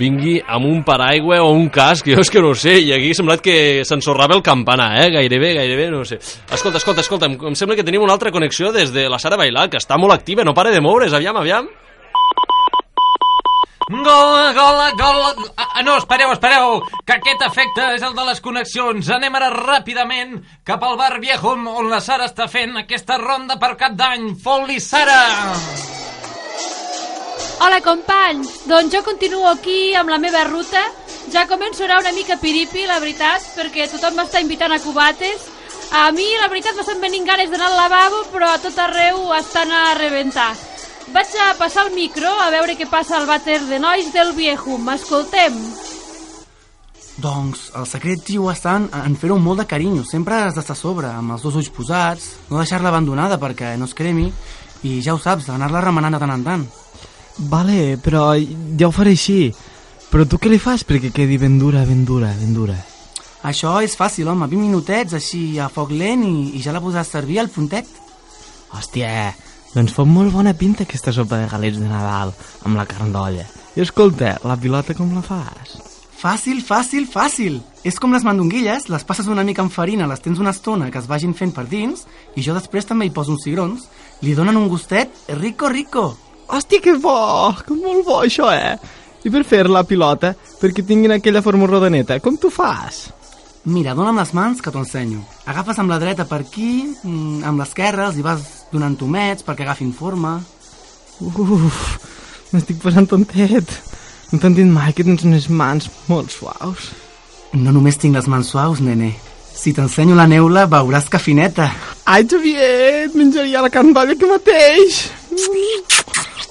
Speaker 1: vingui amb un paraigua o un casc, jo és que no sé, i aquí ha semblat que s'ensorrava el campanar, eh? Gairebé, gairebé, no sé. Escolta, escolta, escolta, em, em sembla que tenim una altra connexió des de la Sara Bailar, que està molt activa, no para de moure's, aviam, aviam.
Speaker 9: Gol, gol, gol... Ah, no, espereu, espereu, que aquest efecte és el de les connexions. Anem ara ràpidament cap al bar Viejo on la Sara està fent aquesta ronda per cap d'any. Fot-li, Sara!
Speaker 4: Hola, companys! Doncs jo continuo aquí amb la meva ruta. Ja començo a una mica piripi, la veritat, perquè tothom m'està invitant a cubates. A mi, la veritat, m'estan venint ganes d'anar al lavabo, però a tot arreu estan a rebentar. Vaig a passar el micro a veure què passa al vàter de nois del Viejo. M'escoltem.
Speaker 5: Doncs el secret, tio, està en, en fer-ho molt de carinyo. Sempre has d'estar a sobre, amb els dos ulls posats, no deixar-la abandonada perquè no es cremi, i ja ho saps, anar-la remenant de tant en tant.
Speaker 11: Vale, però ja ho faré així. Però tu què li fas perquè quedi ben dura, ben dura, ben dura?
Speaker 5: Això és fàcil, home, 20 minutets així a foc lent i, i ja la posaràs a servir al puntet.
Speaker 11: Hòstia, doncs fa molt bona pinta aquesta sopa de galets de Nadal amb la carn d'olla. I escolta, la pilota com la fas?
Speaker 5: Fàcil, fàcil, fàcil. És com les mandonguilles, les passes una mica amb farina, les tens una estona que es vagin fent per dins, i jo després també hi poso uns cigrons. Li donen un gustet rico, rico.
Speaker 11: Hòstia, que bo! Que molt bo, això, eh? I per fer la pilota, perquè tinguin aquella forma rodaneta, com tu fas?
Speaker 5: Mira, dona'm les mans que t'ho ensenyo. Agafes amb la dreta per aquí, mm, amb l'esquerra els hi vas donant tomets perquè agafin forma.
Speaker 11: Uf, m'estic posant tontet. No t'han dit mai que tens unes mans molt suaus.
Speaker 5: No només tinc les mans suaus, nene. Si t'ensenyo la neula, veuràs que fineta.
Speaker 11: Ai, Xavier, et menjaria la carn d'olla que mateix.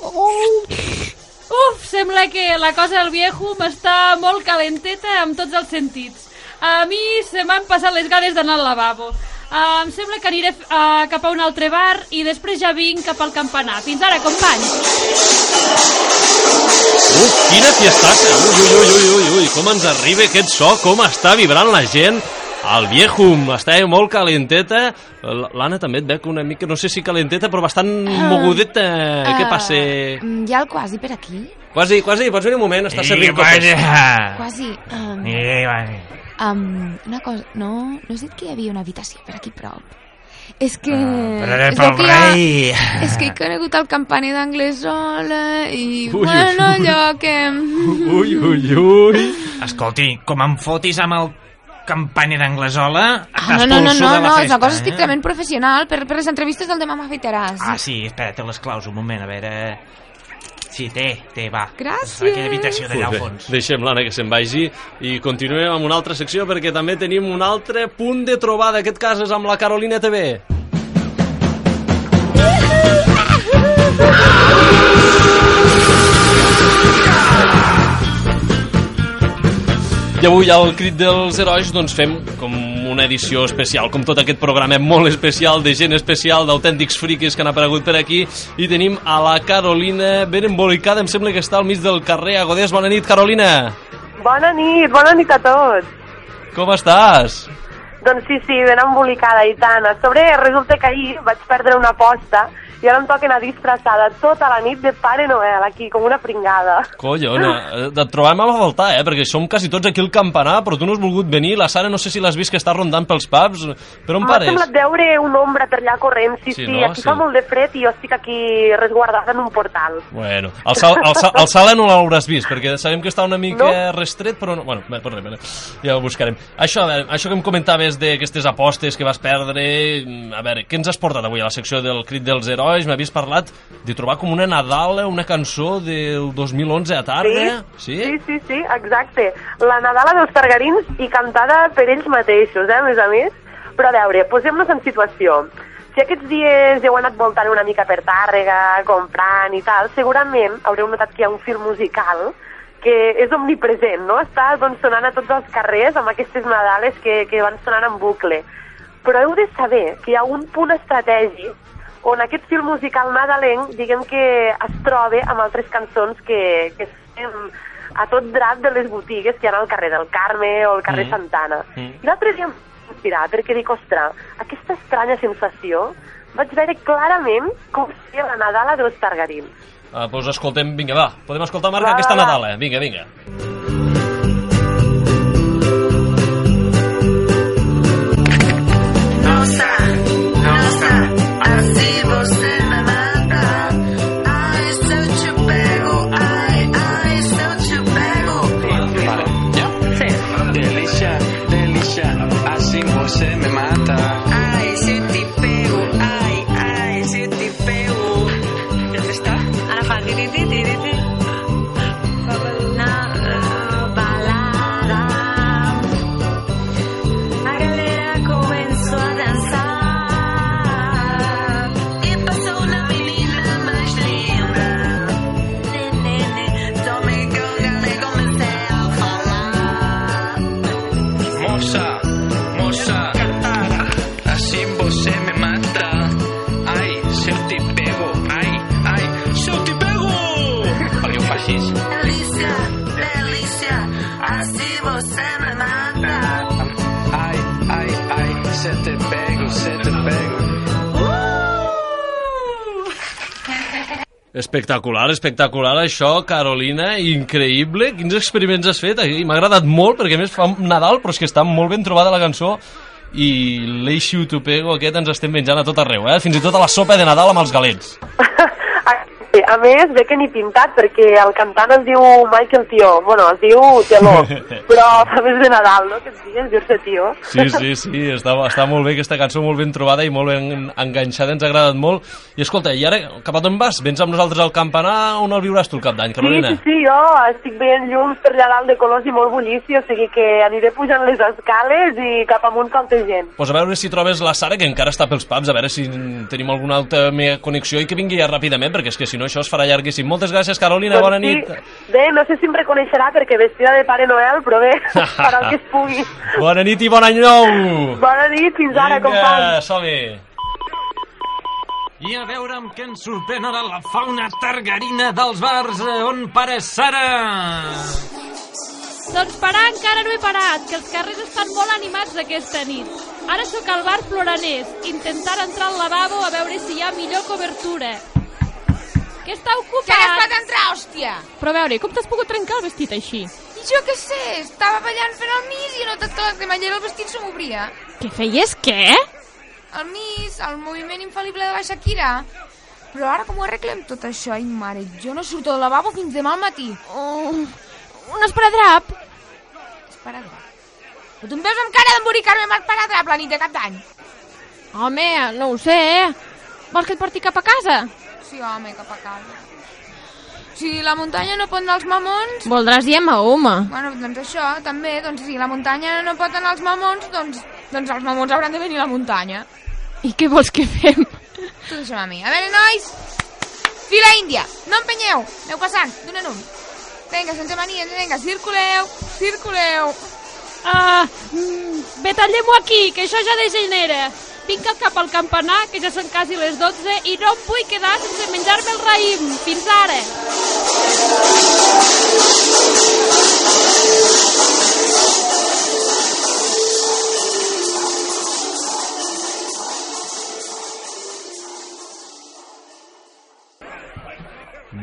Speaker 11: Oh.
Speaker 4: Uf, sembla que la cosa del Viejo m'està molt calenteta amb tots els sentits. A mi se m'han passat les ganes d'anar al lavabo. Uh, em sembla que aniré uh, cap a un altre bar i després ja vinc cap al campanar. Fins ara, companys!
Speaker 1: Uf, quina fiestaca! Ui, ui, ui, ui, ui, ui, com ens arriba aquest so, com està vibrant la gent. El Viejum està molt calenteta. L'Anna també et veig una mica, no sé si calenteta, però bastant mogudeta. Què passa?
Speaker 3: Mm, Hi ha el quasi per aquí?
Speaker 1: Quasi, quasi, pots venir un moment, està servint copes.
Speaker 3: Quasi. Um,
Speaker 2: I vaja.
Speaker 3: Um, una cosa, no, no has dit que hi havia una habitació per aquí prop? És que...
Speaker 2: Pel
Speaker 3: veu que ha-. És que he conegut el campaner d'Anglesola i...
Speaker 1: Ui,
Speaker 3: bueno,
Speaker 1: ui.
Speaker 3: allò que...
Speaker 1: Ui, ui, ui.
Speaker 2: Escolti, com em fotis amb el campanya d'Anglesola,
Speaker 3: Ah, no, no, no, no, no, és
Speaker 2: festa,
Speaker 3: una cosa
Speaker 2: eh?
Speaker 3: estrictament professional per, per les entrevistes del demà m'afeitaràs.
Speaker 2: Ah, sí, espera, té les claus, un moment, a veure... Sí, té, té, va.
Speaker 3: Gràcies.
Speaker 2: Aquella habitació d'allà al fons.
Speaker 1: deixem l'Anna que se'n vagi i continuem amb una altra secció perquè també tenim un altre punt de trobada. Aquest cas és amb la Carolina TV. I avui al Crit dels Herois doncs fem com una edició especial, com tot aquest programa molt especial, de gent especial, d'autèntics friquis que han aparegut per aquí, i tenim a la Carolina ben embolicada, em sembla que està al mig del carrer Agodés. Bona nit, Carolina!
Speaker 12: Bona nit, bona nit a tots.
Speaker 1: Com estàs?
Speaker 12: Doncs sí, sí, ben embolicada i tant. A sobre, resulta que ahir vaig perdre una aposta i ara em toca anar disfressada tota la nit de Pare Noel, aquí, com una pringada.
Speaker 1: Collona, eh, et trobàvem a faltar, eh? Perquè som quasi tots aquí al campanar, però tu no has volgut venir. La Sara no sé si l'has vist que està rondant pels pubs. Per on
Speaker 12: M'ha
Speaker 1: pares?
Speaker 12: semblat veure un ombra per allà corrent, sí,
Speaker 1: Sí,
Speaker 12: sí,
Speaker 1: no?
Speaker 12: aquí
Speaker 1: Sí.
Speaker 12: fa molt de fred i jo estic aquí resguardada en un portal.
Speaker 1: Bueno, el, sal, el, sal, el sala no l'hauràs vist, perquè sabem que està una mica
Speaker 12: No.
Speaker 1: restret, però no... Bueno, bé, per res, bé, ja ho buscarem. Això, a veure, això que em comentaves d'aquestes apostes que vas perdre, mm, a veure, què ens has portat avui a la secció del Crit dels Herois? M'havies parlat de trobar com una Nadala, una cançó del 2011 a tarda. Sí?
Speaker 12: Sí, sí, sí, exacte. La Nadala dels Targarins i cantada per ells mateixos, eh, a més a més. Però a veure, posem-nos en situació. Si aquests dies heu anat voltant una mica per Tàrrega, comprant i tal, segurament haureu notat que hi ha un fil musical que és omnipresent, no? Està doncs, sonant a tots els carrers amb aquestes Nadales que, que van sonant en bucle. Però heu de saber que hi ha un punt estratègic on aquest fil musical nadalenc, diguem que es troba amb altres cançons que, que estem a tot drap de les botigues que hi ha al carrer del Carme o al carrer
Speaker 1: Mm.
Speaker 12: Santana.
Speaker 1: Mm.
Speaker 12: I l'altre dia em vaig inspirar perquè dic, ostres, aquesta estranya sensació vaig veure clarament com seria la Nadala dels Targarins.
Speaker 1: Ah, doncs escoltem, vinga, va, podem escoltar, Marc,
Speaker 12: Va,
Speaker 1: aquesta
Speaker 12: va, va.
Speaker 1: Nadal, eh? Vinga, vinga.
Speaker 13: Nossa, nossa, assim você me mata.
Speaker 1: Espectacular, espectacular això, Carolina, increïble. Quins experiments has fet? M'ha agradat molt, perquè més fa Nadal, però és que està molt ben trobada la cançó i l'Eixo Tupego aquest ens estem menjant a tot arreu, eh? Fins i tot a la sopa de Nadal amb els galets.
Speaker 12: Sí, A més, ve que ni pintat, perquè el cantant es diu Michael Tió. Bueno, es diu Teló, però més de Nadal, no?, que es digui dir-se Tió.
Speaker 1: Sí, sí, sí, està, està molt bé aquesta cançó, molt ben trobada i molt ben enganxada, ens ha agradat molt. I escolta, i ara cap a on vas? Vens amb nosaltres al campanar on el viuràs tu el cap d'any,
Speaker 12: Sí,
Speaker 1: Carolina?
Speaker 12: sí, sí, jo estic veient llums per allà dalt de colors i molt bullici, o sigui que aniré pujant les escales i cap amunt caltegent.
Speaker 1: Pues a veure si trobes la Sara, que encara està pels pubs, a veure si tenim alguna altra mega connexió i que vingui ja ràpidament, perquè és que si no això es farà llarguíssim. Moltes gràcies, Carolina, bona nit.
Speaker 12: Doncs Sí, bé, no sé si em reconeixerà perquè vestida de Pare Noel, però bé, farà el que es pugui.
Speaker 1: Bona nit i bon any nou!
Speaker 12: Bona nit, fins ara, companys.
Speaker 1: som-hi!
Speaker 9: I a veure amb què ens sorprèn ara la fauna targarina dels bars eh, on para Sara.
Speaker 4: Doncs parar encara no he parat, que els carrers estan molt animats aquesta nit. Ara sóc al bar Floraners, intentant entrar al lavabo a veure si hi ha millor cobertura. Que està ocupat!
Speaker 3: Que has pot entrar, hòstia!
Speaker 4: Però a veure, com t'has pogut trencar el vestit així?
Speaker 3: I jo què sé, estava ballant fent el mis i he notat que la cremallera del vestit se m'obria.
Speaker 4: Què feies, què?
Speaker 3: El mis, el moviment infal·lible de la Shakira. Però ara com ho arreglem tot això? Ai, mare, jo no surto del lavabo fins demà al matí.
Speaker 4: Oh, un esparadrap.
Speaker 3: Esparadrap. Però tu em veus amb cara d'emboricar-me amb esparadrap la nit de cap d'any?
Speaker 4: Home, no ho sé. Vols que et porti cap a casa?
Speaker 3: Sí, home, cap a casa. Si la muntanya no pot anar als mamons...
Speaker 4: Voldràs dir a Mahoma.
Speaker 3: Bueno, doncs això, també, doncs si la muntanya no pot anar als mamons, doncs, doncs els mamons hauran de venir a la muntanya.
Speaker 4: I què vols que fem?
Speaker 3: Tu deixa'm a mi. A veure, nois! Fila índia! No empenyeu! Aneu passant, d'un en un. Vinga, sense manies, vinga, circuleu, circuleu.
Speaker 4: Ah, mm, bé, tallem-ho aquí, que això ja degenera. Vinc cap al campanar, que ja són quasi les 12, i no em vull quedar sense menjar-me el raïm. Fins ara.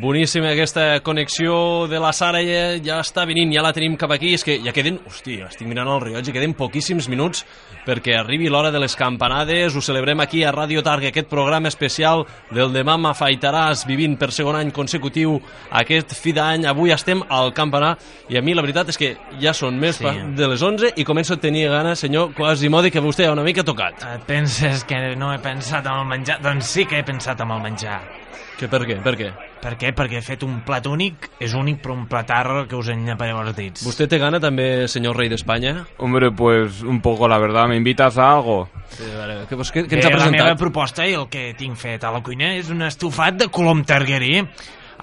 Speaker 1: Boníssima aquesta connexió de la Sara, ja, ja està venint, ja la tenim cap aquí, és que ja queden, hòstia, estic mirant el rellotge, queden poquíssims minuts perquè arribi l'hora de les campanades, ho celebrem aquí a Radio Targa, aquest programa especial del demà m'afaitaràs vivint per segon any consecutiu aquest fi d'any, avui estem al campanar i a mi la veritat és que ja són més
Speaker 11: Sí.
Speaker 1: de les 11 i començo a tenir gana, senyor Quasimodo, que vostè ha una mica tocat.
Speaker 2: Et penses que no he pensat en el menjar? Doncs sí que he pensat en el menjar.
Speaker 1: Que per què? Per què?
Speaker 2: Per què? Perquè he fet un plat únic, és únic, però un platar que us enllapareu els dits.
Speaker 1: ¿Usted te gana també, senyor rei d'Espanya?
Speaker 8: Hombre, pues un poco, la verdad. ¿Me invitas a algo?
Speaker 1: Sí, vale. Que, pues, què, què ens ha
Speaker 2: la meva
Speaker 1: presentat?
Speaker 2: proposta i el que tinc fet a la cuina és un estofat de colom targuerí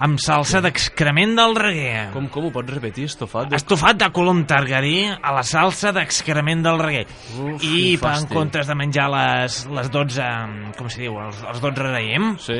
Speaker 2: amb salsa d'excrement del reguer.
Speaker 1: Com, com ho pots repetir, estofat? De...
Speaker 2: Estofat de colom targarí a la salsa d'excrement del reguer.
Speaker 1: Uf,
Speaker 2: I
Speaker 1: quin
Speaker 2: per, en
Speaker 1: fàstic.
Speaker 2: comptes de menjar les, les 12, com se diu, els, els 12 raïm,
Speaker 1: sí?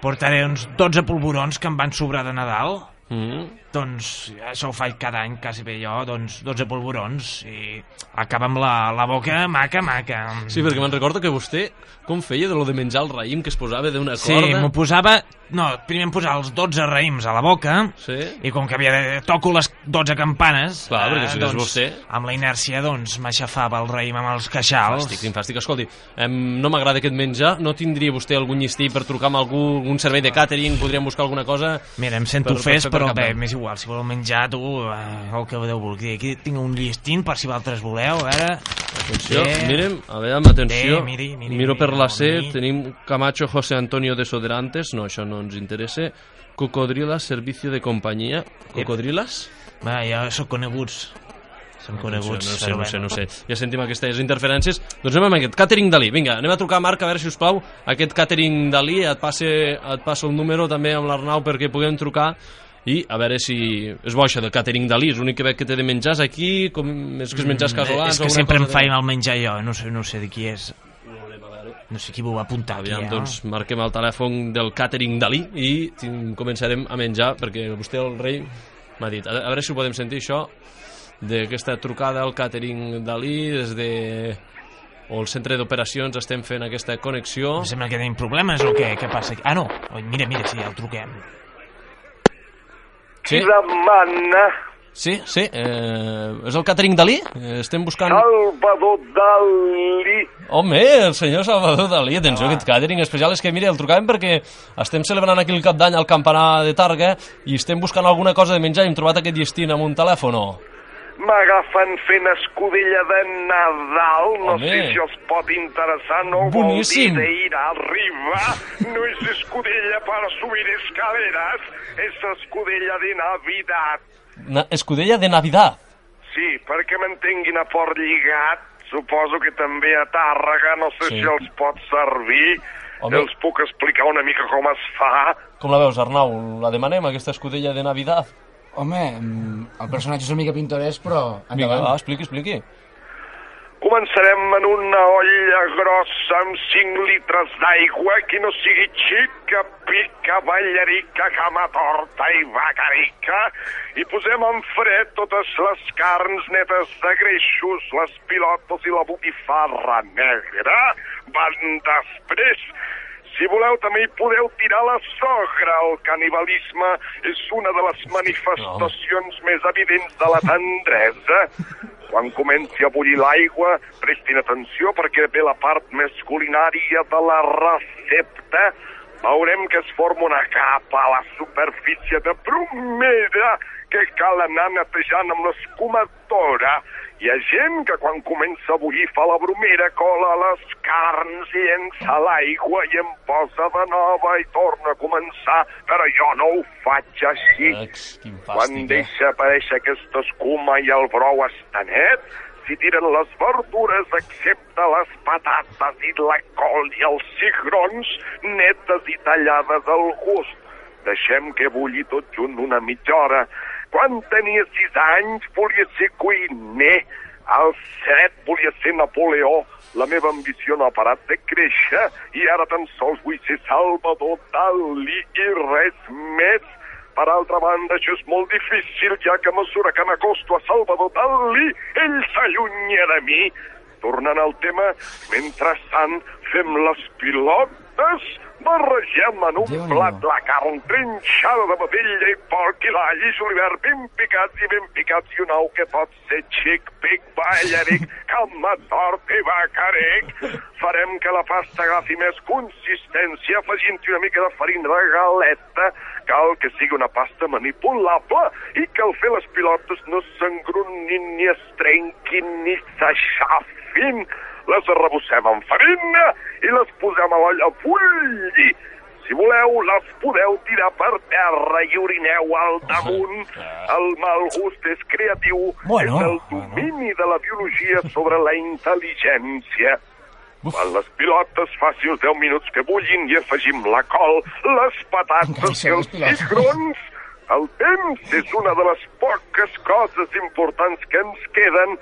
Speaker 2: Portaré uns 12 polvorons que em van sobrar de Nadal.
Speaker 1: Mm.
Speaker 2: Doncs això ho faig cada any, quasi bé jo, doncs 12 polvorons i acaba amb la, la boca maca, maca.
Speaker 1: Sí, perquè me'n recordo que vostè com feia de lo de menjar el raïm que es posava d'una
Speaker 2: Sí,
Speaker 1: corda?
Speaker 2: m'ho posava... No, primer em posava els 12 raïms a la boca
Speaker 1: sí.
Speaker 2: i com que havia de... toco les 12 campanes...
Speaker 1: Clar, perquè si
Speaker 2: doncs,
Speaker 1: vostè.
Speaker 2: Amb la inèrcia, doncs, m'aixafava el raïm amb els queixals.
Speaker 1: Fàstic, quin fàstic. Escolti, em, no m'agrada aquest menjar. No tindria vostè algun llistí per trucar amb algú, algun servei de càtering? Podríem buscar alguna cosa?
Speaker 2: Mira, em sento
Speaker 1: per- per
Speaker 2: ofès,
Speaker 1: fer per
Speaker 2: però bé, m'és igual. Si voleu menjar, tu, eh, el que podeu voler. Aquí tinc un llistint per si vosaltres voleu, a veure...
Speaker 1: Atenció,
Speaker 2: Bé.
Speaker 1: mirem, a veure, atenció.
Speaker 2: Bé, miri, miri,
Speaker 1: Miro per
Speaker 2: miri,
Speaker 1: la
Speaker 2: miri.
Speaker 1: set, tenim Camacho José Antonio Desodorantes, no, això no ens interessa. Cocodrilas, servicio de companyia. Cocodrilas?
Speaker 2: Va, ja són coneguts. Són coneguts.
Speaker 1: No sé, no sé,
Speaker 2: bé.
Speaker 1: no sé. Ja sentim aquestes interferències. Doncs anem amb aquest, Catering Dalí. Vinga, anem a trucar a Marc, a veure si us plau, aquest Catering Dalí, et passe, et passo el número també amb l'Arnau perquè puguem trucar i a veure si... És bo això del Catering Dalí, és l'únic que veig que té de menjars aquí, com és que és menjars
Speaker 2: Mm,
Speaker 1: casolans...
Speaker 2: És que sempre em
Speaker 1: de-
Speaker 2: faig el menjar jo, no sé, no sé de qui és. No sé qui m'ho va apuntar
Speaker 1: Aviam,
Speaker 2: aquí, eh?
Speaker 1: doncs marquem el telèfon del Catering Dalí i començarem a menjar perquè vostè, el rei, m'ha dit. A, veure si ho podem sentir, això, d'aquesta trucada al Catering Dalí des de o el centre d'operacions estem fent aquesta connexió.
Speaker 2: Em sembla que tenim problemes o què? Què passa aquí? Ah, no. Mira, mira, sí, el truquem.
Speaker 1: Sí?
Speaker 14: demana
Speaker 1: Sí, sí, eh, és el Catering Dalí? Estem buscant...
Speaker 14: Salvador Dalí.
Speaker 1: Home, el senyor Salvador Dalí, atenció, aquest catering especial és que, mire, el trucàvem perquè estem celebrant aquí el cap d'any al campanar de Targa i estem buscant alguna cosa de menjar i hem trobat aquest llestin amb un telèfon.
Speaker 14: M'agafen fent escudella de Nadal, no
Speaker 1: Home.
Speaker 14: sé si els pot interessar, no
Speaker 1: Boníssim.
Speaker 14: vol dir de ir arriba, no és escudella para subir escaleras, és escudella de Navidad.
Speaker 1: Na escudella de Navidad.
Speaker 14: Sí, perquè m'entenguin a Port Lligat, suposo que també a Tàrrega, no sé
Speaker 1: Sí.
Speaker 14: si els pot servir,
Speaker 1: Home.
Speaker 14: els puc explicar una mica com es fa.
Speaker 1: Com la veus, Arnau? La demanem, aquesta escudella de Navidad?
Speaker 5: Home, mm, el personatge és una mica pintoresc, però...
Speaker 1: Vinga,
Speaker 5: endavant.
Speaker 1: va, expliqui, expliqui.
Speaker 14: Començarem en una olla grossa amb 5 litres d'aigua que no sigui xica, pica, ballarica, cama torta i bacarica i posem en fred totes les carns netes de greixos, les pilotes i la botifarra negra. Van després si voleu, també hi podeu tirar la sogra. El canibalisme és una de les manifestacions més evidents de la tendresa. Quan comenci a bullir l'aigua, prestin atenció perquè ve la part més culinària de la recepta. Veurem que es forma una capa a la superfície de bromera que cal anar netejant amb l'escumadora. Hi ha gent que quan comença a bullir fa la bromera, cola les carns i llença l'aigua i em posa de nova i torna a començar, però jo no ho faig així.
Speaker 1: Quin
Speaker 14: Quan deixa aparèixer aquesta escuma i el brou està net, s'hi tiren les verdures excepte les patates i la col i els cigrons netes i tallades al gust. Deixem que bulli tot junt una mitja hora. Quan tenia sis anys volia ser cuiner. Als set volia ser Napoleó. La meva ambició no ha parat de créixer i ara tan sols vull ser Salvador Dalí i res més. Per altra banda, això és molt difícil, ja que a mesura que m'acosto a Salvador Dalí, ell s'allunya de mi. Tornant al tema, mentrestant fem les pilotes, barregem en un plat la carn trinxada de vedella i porc i l'all i julivert ben picats i ben picats i un ou que pot ser xic, pic, ballaric, calma tort i bacarec. Farem que la pasta agafi més consistència afegint-hi una mica de farina de galeta. Cal que sigui una pasta manipulable i que al fer les pilotes no s'engrunin ni es trenquin ni s'aixafin. Les arrebossem amb farina i les posem a l'olla a bullir. Si voleu, les podeu tirar per terra i orineu al damunt. El mal gust és creatiu.
Speaker 2: Bueno.
Speaker 14: és el domini de la biologia sobre la intel·ligència. Quan les pilotes faci uns 10 minuts que bullin i afegim la col, les patates i els cigrons, el temps és una de les poques coses importants que ens queden.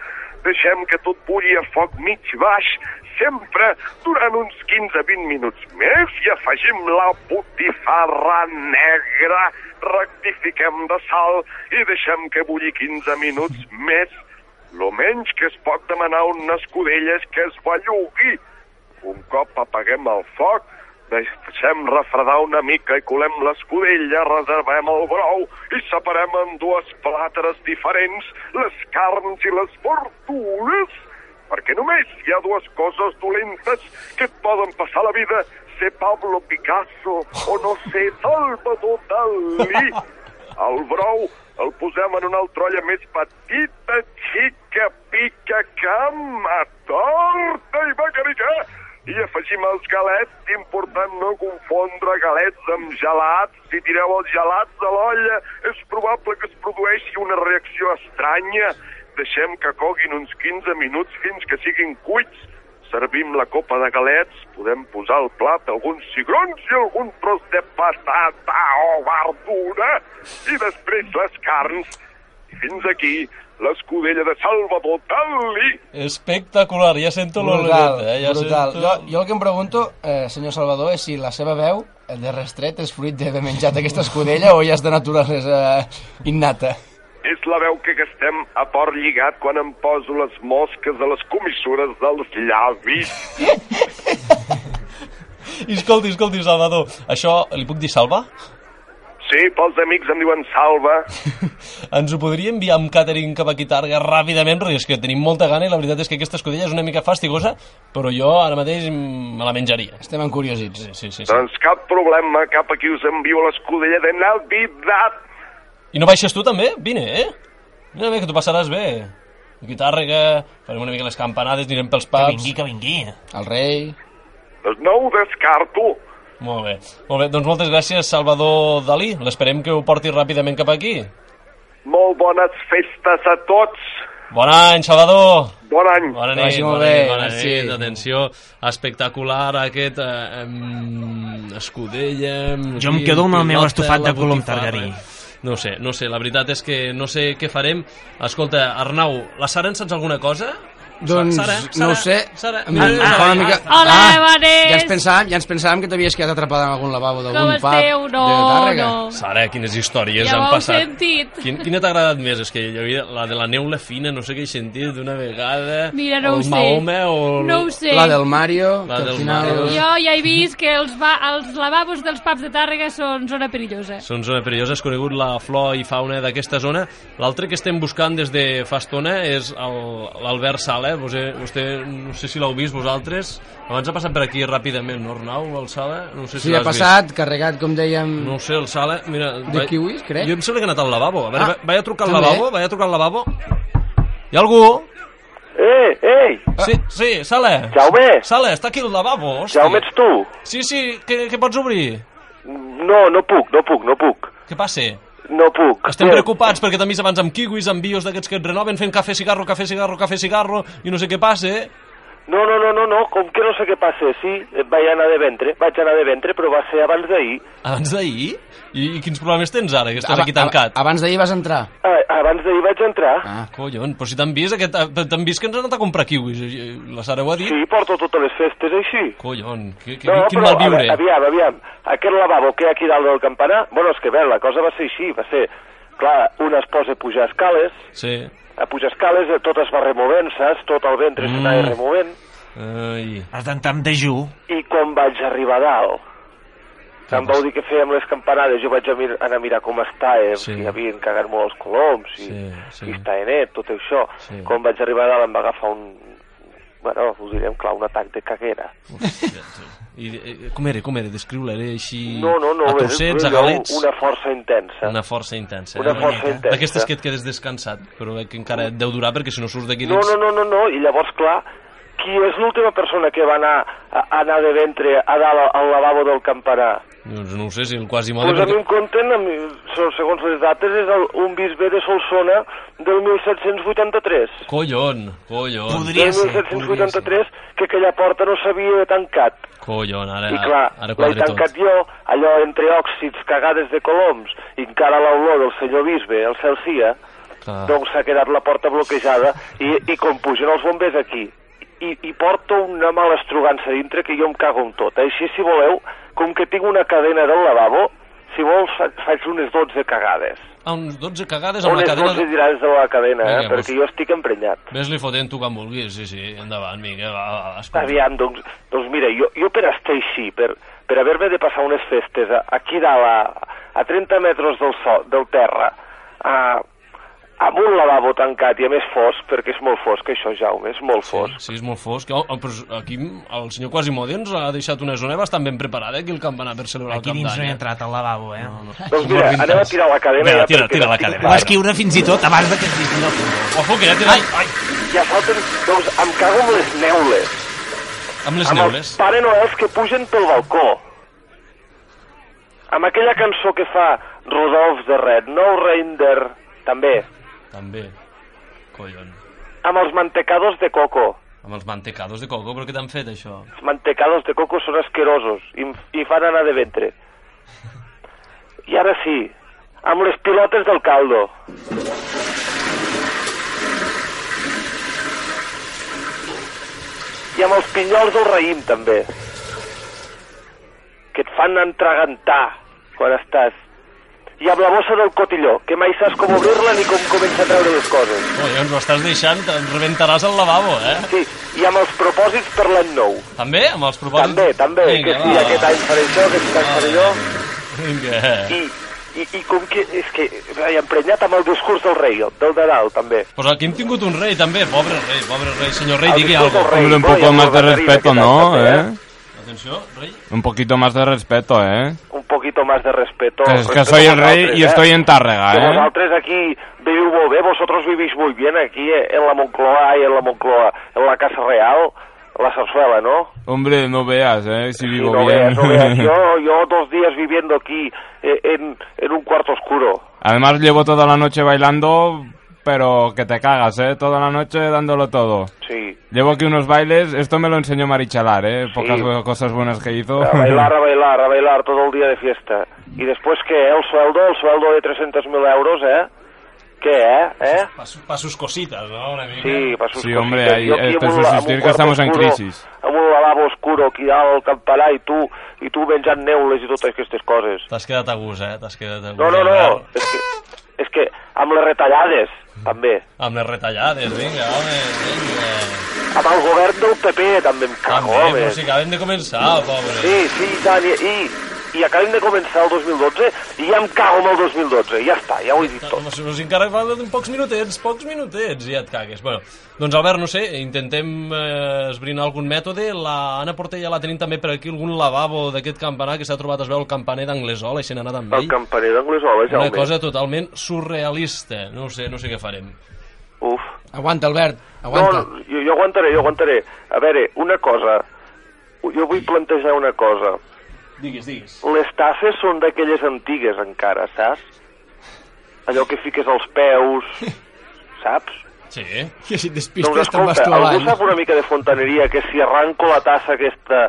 Speaker 14: Deixem que tot bulli a foc mig baix, sempre durant uns 15-20 minuts més i afegim la botifarra negra, rectifiquem de sal i deixem que bulli 15 minuts més. Lo menys que es pot demanar escudella és que es bellugui. Un cop apaguem el foc, deixem refredar una mica i colem l'escudella, reservem el brou i separem en dues plàteres diferents les carns i les verdures. Perquè només hi ha dues coses dolentes que et poden passar la vida, ser Pablo Picasso o no ser Salvador Dalí. El brou el posem en una altrolla més petita, xica, pica, cama, torta i bacarica. I afegim els galets, important no confondre galets amb gelats. Si tireu els gelats a l'olla, és probable que es produeixi una reacció estranya. Deixem que coguin uns 15 minuts fins que siguin cuits. Servim la copa de galets, podem posar al plat alguns cigrons i algun tros de patata o verdura. I després les carns. I fins aquí l'escudella de Salvador Dalí.
Speaker 1: Espectacular, ja sento l'oloreta, eh? Ja
Speaker 5: brutal.
Speaker 1: sento...
Speaker 5: Jo, jo el que em pregunto, eh, senyor Salvador, és si la seva veu, el de restret, és fruit d'haver menjat aquesta escudella o ja és de naturalesa innata.
Speaker 14: És la veu que gastem a port lligat quan em poso les mosques a les comissures dels llavis.
Speaker 1: I escolti, escolti, Salvador, això li puc dir salva?
Speaker 14: Sí, pels amics em diuen salva.
Speaker 1: Ens ho podria enviar amb catering cap aquí Targa ràpidament, perquè és que tenim molta gana i la veritat és que aquesta escudella és una mica fastigosa, però jo ara mateix me la menjaria.
Speaker 5: Estem encuriosits.
Speaker 1: Sí, sí, sí. sí.
Speaker 14: Doncs cap problema, cap aquí us envio l'escudella de Navidad.
Speaker 1: I no baixes tu també? Vine, eh? Mira bé, que tu passaràs bé. Aquí Tàrrega, farem una mica les campanades, anirem pels pubs.
Speaker 2: vingui, que vingui.
Speaker 5: El rei...
Speaker 14: Doncs no ho descarto.
Speaker 1: Molt bé. Molt bé, doncs moltes gràcies, Salvador Dalí. L'esperem que ho porti ràpidament cap aquí.
Speaker 14: Molt bones festes a tots.
Speaker 1: Bon any, Salvador!
Speaker 14: Bon any.
Speaker 1: Bona nit,
Speaker 5: vagi molt
Speaker 1: bona
Speaker 5: bé,
Speaker 1: nit, bona nit. Atenció, espectacular aquest eh, em, escudella...
Speaker 2: Jo em quedo amb el meu estofat de colom targarí.
Speaker 1: No sé, no sé, la veritat és que no sé què farem. Escolta, Arnau, la Sara en saps alguna cosa?
Speaker 5: Doncs
Speaker 1: Sara,
Speaker 5: no ho
Speaker 1: Sara,
Speaker 5: sé.
Speaker 1: Sara, mira,
Speaker 5: em
Speaker 1: mira,
Speaker 5: fa una
Speaker 1: mira.
Speaker 5: mica...
Speaker 4: Hola,
Speaker 5: ah,
Speaker 4: Evanes.
Speaker 5: Ja ens pensàvem, ja ens pensàvem que t'havies quedat atrapada en algun lavabo d'algun pub
Speaker 4: esteu? No,
Speaker 5: de Tàrrega.
Speaker 4: no.
Speaker 1: Sara, quines històries
Speaker 4: Ja
Speaker 1: han passat.
Speaker 4: sentit.
Speaker 1: Quin, quina t'ha agradat més? És que jo havia, la de la neula fina, no sé què he sentit d'una vegada.
Speaker 4: Mira, no
Speaker 1: o
Speaker 4: ho
Speaker 1: el
Speaker 4: sé.
Speaker 1: Mahoma, o... el-
Speaker 4: No ho sé.
Speaker 5: La del Mario,
Speaker 1: La
Speaker 5: que al
Speaker 1: del
Speaker 5: final...
Speaker 1: Mario.
Speaker 4: Jo ja he vist que els, va, els lavabos dels pubs de Tàrrega són zona perillosa.
Speaker 1: Són zona perillosa, és conegut la flor i fauna d'aquesta zona. L'altre que estem buscant des de fa estona és l'Albert Sala. Vostè, vostè, no sé si l'heu vist vosaltres. Abans ha passat per aquí ràpidament, no, Arnau, el Sala? No sé si
Speaker 5: Sí, ha passat, carregat, com dèiem...
Speaker 1: vist. No ho sé, el Sala... Mira,
Speaker 5: De kiwis, crec?
Speaker 1: Jo em sembla que ha anat al lavabo. A veure,
Speaker 5: Ah,
Speaker 1: ah, vaig a trucar al lavabo, vaig a trucar al lavabo. Hi ha algú?
Speaker 15: Eh, ei!
Speaker 1: Sí, sí, Sala.
Speaker 15: Jaume!
Speaker 1: Sala, està aquí al lavabo, hòstia.
Speaker 15: Jaume, ets tu?
Speaker 1: Sí, sí, què, què pots obrir?
Speaker 15: No, no puc, no puc, no puc.
Speaker 1: Què passa?
Speaker 15: No puc.
Speaker 1: Estem preocupats perquè vist abans amb kiwis, amb bios d'aquests que et renoven fent cafè, cigarro, cafè, cigarro, cafè, cigarro, i no sé què passa, eh?
Speaker 15: No, no, no, no, no, com que no sé què passa. Sí, vaig anar de ventre, vaig anar de ventre, però va ser abans d'ahir.
Speaker 1: Abans d'ahir? I, I quins problemes tens ara, que estàs
Speaker 5: Aba-
Speaker 1: aquí tancat?
Speaker 5: ab- Abans d'ahir vas entrar.
Speaker 15: Ah, abans d'ahir vaig entrar.
Speaker 5: Ah.
Speaker 1: Collons, però si t'han vist, aquest, eh, t'han vist que ens han anat a comprar kiwis, eh, la Sara ho ha dit?
Speaker 15: Sí, porto totes les festes així.
Speaker 1: Collon, que, que,
Speaker 15: No,
Speaker 1: quin
Speaker 15: però,
Speaker 1: mal viure.
Speaker 15: a- aviam, aviam, aquest lavabo que hi ha aquí dalt del campanar, bueno, és que bé, la cosa va ser així, va ser, clar, un es posa a pujar escales,
Speaker 1: Sí.
Speaker 15: a pujar escales, eh, tot es va removent, saps? Tot el ventre
Speaker 1: Mm.
Speaker 15: s'anava removent,
Speaker 1: Ai.
Speaker 2: Has d'entrar amb dejú.
Speaker 15: i quan vaig arribar a dalt, em vau dir que fèiem les campanades, jo vaig a mir anar a mirar com estàvem,
Speaker 1: Sí.
Speaker 15: si havien cagat molt els coloms, si,
Speaker 1: Sí, sí.
Speaker 15: si estava net, tot això.
Speaker 1: Sí.
Speaker 15: Quan vaig arribar a dalt em va agafar un, bueno, us direm, clar, un atac de caguera.
Speaker 1: I, eh, com era, com era? Descriu-la, era així...
Speaker 15: No, no, no,
Speaker 1: A trossets, galets...
Speaker 15: una força intensa.
Speaker 1: Una força intensa.
Speaker 15: Una
Speaker 1: eh?
Speaker 15: força intensa.
Speaker 1: D'aquestes que et quedes descansat, però eh, que encara et deu durar perquè si no surts d'aquí
Speaker 15: No,
Speaker 1: dins...
Speaker 15: no, no, no, no, i llavors, clar, qui és l'última persona que va anar a, a anar de ventre a dalt al lavabo del campanar?
Speaker 1: Doncs no ho sé si el quasi
Speaker 15: Pues a mi em compten, mi, segons les dates, és el, un bisbe de Solsona del 1783.
Speaker 1: Collon, collon.
Speaker 15: del 1783, que aquella porta no s'havia tancat.
Speaker 1: Collon, ara,
Speaker 15: I clar,
Speaker 1: ara
Speaker 15: l'he
Speaker 1: quadre tot.
Speaker 15: tancat jo, allò entre òxids, cagades de coloms, i encara l'olor del senyor bisbe, el Celsia,
Speaker 1: Clar.
Speaker 15: doncs s'ha quedat la porta bloquejada i, i com pugen els bombers aquí i, i porto una mala estrugança dintre que jo em cago en tot. Així, si voleu, com que tinc una cadena del lavabo, si vols fa- faig unes 12 cagades.
Speaker 1: Ah, uns 12 cagades amb
Speaker 15: Unes
Speaker 1: la cadena...
Speaker 15: 12 tirades de la cadena,
Speaker 1: Vinga,
Speaker 15: eh, perquè jo estic emprenyat.
Speaker 1: Ves-li fotent tu quan vulguis, sí, sí, endavant, vinga, va, va, va, escolta.
Speaker 15: Aviam, doncs, doncs mira, jo, jo per estar així, per, per haver-me de passar unes festes aquí dalt, a, a 30 metres del, so, del terra, a, amb un lavabo tancat i a més fosc, perquè és molt fosc això, Jaume, és molt fosc.
Speaker 1: Sí, és molt fosc. Oh, oh, però aquí el senyor Quasimodo ens ha deixat una zona bastant ben preparada aquí el campanar per celebrar
Speaker 2: Aquí
Speaker 1: el
Speaker 2: dins
Speaker 1: Cap
Speaker 2: no he
Speaker 1: d'Any.
Speaker 2: entrat al lavabo, eh? No, no.
Speaker 15: Doncs mira, anem a tirar la cadena.
Speaker 1: Vinga,
Speaker 15: ja,
Speaker 1: tira, tira la cadena.
Speaker 2: Ho va escriure fins i tot abans de que es digui el
Speaker 1: Ojo, que ja tira...
Speaker 15: Ai, ai, ja falten... Doncs em cago amb les neules.
Speaker 1: Amb les
Speaker 15: amb
Speaker 1: neules.
Speaker 15: els Pare Noels que pugen pel balcó. Amb aquella cançó que fa Rodolf de Red, No Reindeer, també.
Speaker 1: També. Collon.
Speaker 15: Amb els mantecados de coco.
Speaker 1: Amb els mantecados de coco, però què t'han fet, això?
Speaker 15: Els mantecados de coco són asquerosos i, i fan anar de ventre. I ara sí, amb les pilotes del caldo. I amb els pinyols del raïm, també. Que et fan entragantar quan estàs. I amb la bossa del cotilló, que mai saps com obrir-la ni com començar a treure les coses.
Speaker 1: Collons, ens ho estàs deixant, te'n rebentaràs el lavabo, eh?
Speaker 15: Sí, i amb els propòsits per l'any nou.
Speaker 1: També? Amb els propòsits?
Speaker 15: També, també,
Speaker 1: Vinga,
Speaker 15: que sí,
Speaker 1: va.
Speaker 15: aquest any faré això, aquest any faré allò.
Speaker 1: Vinga.
Speaker 15: I, i, i com que, és que he emprenyat amb el discurs del rei, del de dalt, també.
Speaker 1: Pues aquí hem tingut un rei, també. Pobre rei, pobre rei. Senyor rei,
Speaker 15: El
Speaker 1: digui
Speaker 15: rei,
Speaker 8: Hombre, un poco más
Speaker 15: el
Speaker 8: de respeto,
Speaker 15: d'aquest
Speaker 8: ¿no?
Speaker 15: any, també,
Speaker 8: ¿Eh?
Speaker 1: Atenció, rei.
Speaker 8: Un poquito más de respeto, ¿eh?
Speaker 15: Un poquito más de respeto.
Speaker 8: Que es que
Speaker 15: Respeto
Speaker 8: soy
Speaker 15: a
Speaker 8: el rey
Speaker 15: vosaltres,
Speaker 8: y
Speaker 15: eh?
Speaker 8: estoy en Tárrega,
Speaker 15: Que
Speaker 8: ¿eh?
Speaker 15: vosaltres aquí viviu molt bé, vosotros vivís muy bien aquí eh, en la Moncloa y en la Moncloa, en la Casa Real, la Zarzuela, ¿no?
Speaker 8: Hombre, no veas, ¿eh? Si
Speaker 15: Sí,
Speaker 8: vivo
Speaker 15: no
Speaker 8: bien.
Speaker 15: veas, no veas. Yo, yo dos días viviendo aquí eh, en, en un cuarto oscuro.
Speaker 8: Además llevo toda la noche bailando, pero que te cagas, ¿eh? Toda la noche dándolo todo.
Speaker 15: Sí.
Speaker 8: Llevo aquí unos bailes, esto me lo enseñó Marichalar, ¿eh? Pocas
Speaker 15: Sí.
Speaker 8: cosas buenas que hizo.
Speaker 15: A bailar, a bailar, a bailar todo el día de fiesta. Y después, ¿qué? El sueldo, el sueldo de 300.000 euros, ¿eh? ¿Qué, eh? ¿Eh?
Speaker 1: Pa, sus cositas, ¿no? Una mica.
Speaker 15: Sí, para sus
Speaker 8: Sí, hombre,
Speaker 15: cositas.
Speaker 8: ahí
Speaker 15: Yo aquí
Speaker 8: es
Speaker 15: un
Speaker 8: que estamos en crisis.
Speaker 15: Amb un lavabo oscuro aquí dalt al campanar i tu, i tu menjant neules i totes aquestes coses.
Speaker 1: T'has quedat a gust, eh? T'has quedat a gust.
Speaker 15: No, no, no, és que, és que amb les retallades, també.
Speaker 1: Amb les retallades, vinga, home, vinga.
Speaker 15: Amb el govern del PP també em cago,
Speaker 1: També,
Speaker 15: home.
Speaker 1: però si acabem de començar, pobre.
Speaker 15: Sí, sí, i tant, i, i, i acabem de començar el 2012 i ja em cago amb el 2012, ja està, ja ho he dit tot.
Speaker 1: Nos, nos encara falten pocs minutets, pocs minutets, ja et cagues. Bueno, doncs Albert, no sé, intentem eh, esbrinar algun mètode. La Anna Portella la tenim també per aquí, algun lavabo d'aquest campanar que s'ha trobat es veu el campaner d'Anglesola, i se n'ha anat amb
Speaker 15: El
Speaker 1: ell.
Speaker 15: campaner d'Anglesola,
Speaker 1: Una
Speaker 15: Jaume.
Speaker 1: cosa totalment surrealista. No ho sé, no sé què farem.
Speaker 15: Uf.
Speaker 5: Aguanta, Albert, aguanta.
Speaker 15: No, jo, jo aguantaré, jo aguantaré. A veure, una cosa. Jo vull plantejar una cosa.
Speaker 1: Digues, digues.
Speaker 15: Les tasses són d'aquelles antigues encara, saps? Allò que fiques als peus, saps?
Speaker 1: Sí.
Speaker 5: Que si et
Speaker 15: Doncs
Speaker 5: despistes te'n vas
Speaker 15: escolta,
Speaker 5: tu
Speaker 15: algú
Speaker 5: avall.
Speaker 15: sap una mica de fontaneria que si arranco la tassa aquesta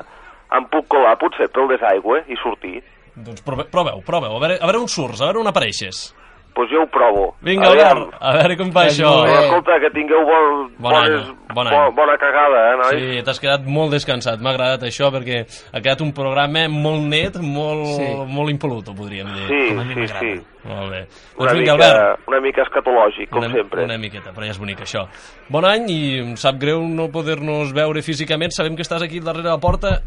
Speaker 15: em puc colar potser pel desaigüe i sortir?
Speaker 1: Doncs prove, proveu, proveu, a veure, a veure on surts, a veure on apareixes.
Speaker 15: Pues jo ho provo.
Speaker 1: Vinga,
Speaker 15: Aviam.
Speaker 1: Albert, a veure com fa
Speaker 5: Doncs
Speaker 1: això.
Speaker 5: bé.
Speaker 15: Escolta, que tingueu bon,
Speaker 1: Bon any,
Speaker 15: bones,
Speaker 1: bon
Speaker 15: bo- bona cagada, eh, nois?
Speaker 1: Sí, t'has quedat molt descansat. M'ha agradat això perquè ha quedat un programa molt net, molt,
Speaker 5: Sí.
Speaker 1: molt impoluto, podríem dir.
Speaker 15: Sí,
Speaker 1: a
Speaker 15: sí, sí.
Speaker 1: Molt bé.
Speaker 15: Una,
Speaker 1: Doncs vinga,
Speaker 15: mica,
Speaker 1: Albert.
Speaker 15: una mica escatològic, com
Speaker 1: una,
Speaker 15: sempre.
Speaker 1: Una miqueta, però ja és bonic això. Bon any i em sap greu no poder-nos veure físicament. Sabem que estàs aquí darrere la porta.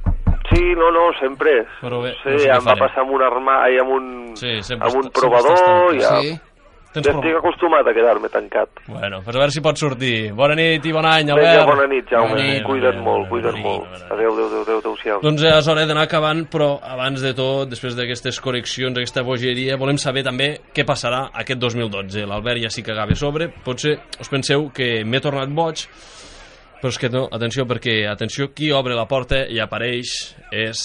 Speaker 15: Sí, no, no, sempre.
Speaker 1: Però bé,
Speaker 15: sí,
Speaker 1: no sé
Speaker 15: em va passar amb un armari, amb un,
Speaker 1: Sí, sempre
Speaker 15: amb un
Speaker 1: està-
Speaker 15: provador,
Speaker 1: tancat.
Speaker 15: ja,
Speaker 5: Sí.
Speaker 1: Tens
Speaker 15: ja estic acostumat a quedar-me tancat.
Speaker 1: Bueno, doncs a veure si pots sortir. Bona nit i bon any,
Speaker 15: Vinga,
Speaker 1: Albert.
Speaker 15: bona nit, Jaume.
Speaker 1: Bona nit,
Speaker 15: cuida't
Speaker 1: bona
Speaker 15: molt, cuida't
Speaker 1: bona
Speaker 15: molt.
Speaker 1: bona.
Speaker 15: Adéu, adéu, adéu, adéu, adéu-siau.
Speaker 1: Doncs ja és hora d'anar acabant, però abans de tot, després d'aquestes correccions, aquesta bogeria, volem saber també què passarà aquest 2012. L'Albert ja s'hi cagava a sobre, potser us penseu que m'he tornat boig, però és que no, atenció, perquè, atenció, qui obre la porta i apareix és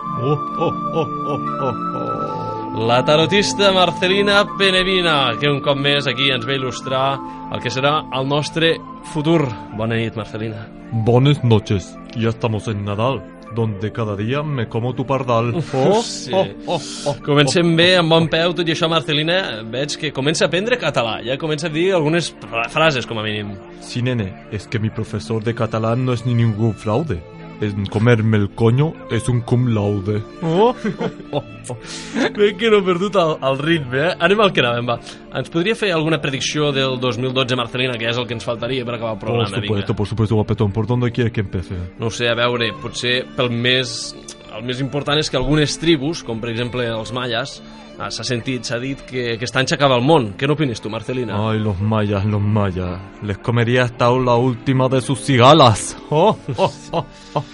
Speaker 16: Oh, oh, oh, oh, oh, oh.
Speaker 1: La tarotista Marcelina Penevina, que un cop més aquí ens ve il·lustrar el que serà el nostre futur. Bona nit, Marcelina.
Speaker 16: Buenas noches. Ya estamos en Nadal, donde cada día me como tu pardal. Oh,
Speaker 1: sí.
Speaker 16: oh, oh, oh.
Speaker 1: Comencem bé, amb bon peu, tot i això, Marcelina, veig que comença a aprendre català. Ja comença a dir algunes fra- frases, com a mínim.
Speaker 16: Sí, nene, es que mi profesor de catalán no es ni ningún fraude. En comerme el coño es un cum laude. Oh, oh, oh.
Speaker 1: Bé que no he perdut el, el ritme, eh? Anem al que anàvem, va. Ens podria fer alguna predicció del 2012, Marcelina, que és el que ens faltaria per acabar el
Speaker 16: Por
Speaker 1: programa,
Speaker 16: supuesto, por supuesto, guapetón. ¿Por dónde quieres que empiece?
Speaker 1: No ho sé, a veure, potser pel més... El més important és que algunes tribus, com per exemple els ah, s'ha sentit, s'ha dit que aquest any s'acaba el món. Què n'opines tu, Marcelina?
Speaker 16: Ay, los mayas, los mayas. Les comería hasta la última de sus cigalas. Oh, oh, oh, oh.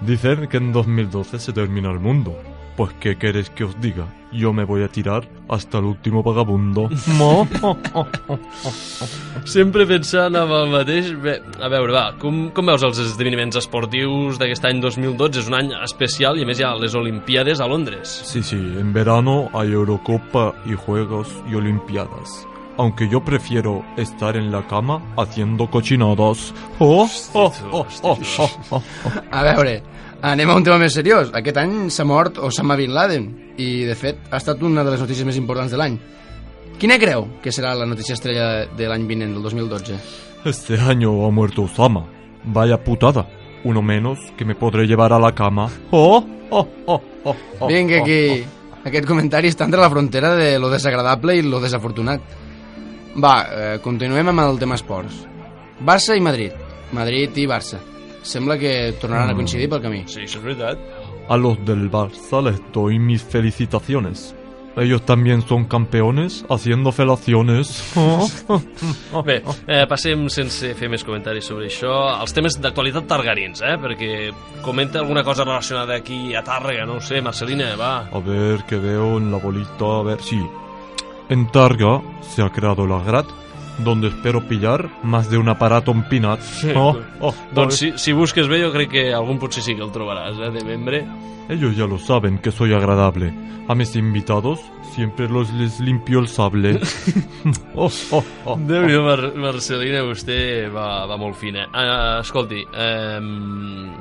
Speaker 16: Dicen que en 2012 se termina el mundo. Pues, ¿qué queréis que os diga? Yo me voy a tirar hasta el último vagabundo. Mo, oh, oh, oh, oh.
Speaker 1: Sempre pensant en el mateix... Bé, a veure, va, com, com veus els esdeveniments esportius d'aquest any 2012? És un any especial i a més hi ha les Olimpiades a Londres.
Speaker 16: Sí, sí, en verano hay Eurocopa y Juegos y Olimpiadas. Aunque yo prefiero estar en la cama haciendo cochinadas. Oh, oh, oh, oh, oh, oh.
Speaker 5: A veure, anem a un tema més seriós. Aquest any s'ha mort Osama Bin Laden i, de fet, ha estat una de les notícies més importants de l'any. Quina creu que serà la notícia estrella de l'any vinent, del 2012?
Speaker 16: Este año ha muerto Osama. Vaya putada. Uno menos que me podré llevar a la cama. Oh, oh, oh, oh, oh,
Speaker 5: Vinga,
Speaker 16: oh,
Speaker 5: aquí. Aquest comentari està entre la frontera de lo desagradable i lo desafortunat. Va, eh, continuem amb el tema esports. Barça i Madrid. Madrid i Barça. Sembla que tornaran a coincidir pel camí.
Speaker 1: Sí, això és veritat.
Speaker 16: A los del Barça les doy mis felicitaciones. Ellos también son campeones haciendo felaciones.
Speaker 1: Bé, eh, passem sense fer més comentaris sobre això als temes d'actualitat targarins, eh? Perquè comenta alguna cosa relacionada aquí a Tàrrega, no ho sé, Marcelina, va.
Speaker 16: A ver, que veo en la bolita. A ver, sí. En Targa se ha creado la Grat, donde espero pillar más de un aparato empinat. Oh, oh,
Speaker 1: Doncs
Speaker 16: oh.
Speaker 1: si, si busques bé jo crec que algun potser sí que el trobaràs, eh, de membre.
Speaker 16: Ellos ya lo saben que soy agradable. A mis invitados siempre los les limpio el sable. oh, oh, oh,
Speaker 1: déu nhi Mar Marcelina, vostè va, va molt fina. Uh, escolti, um,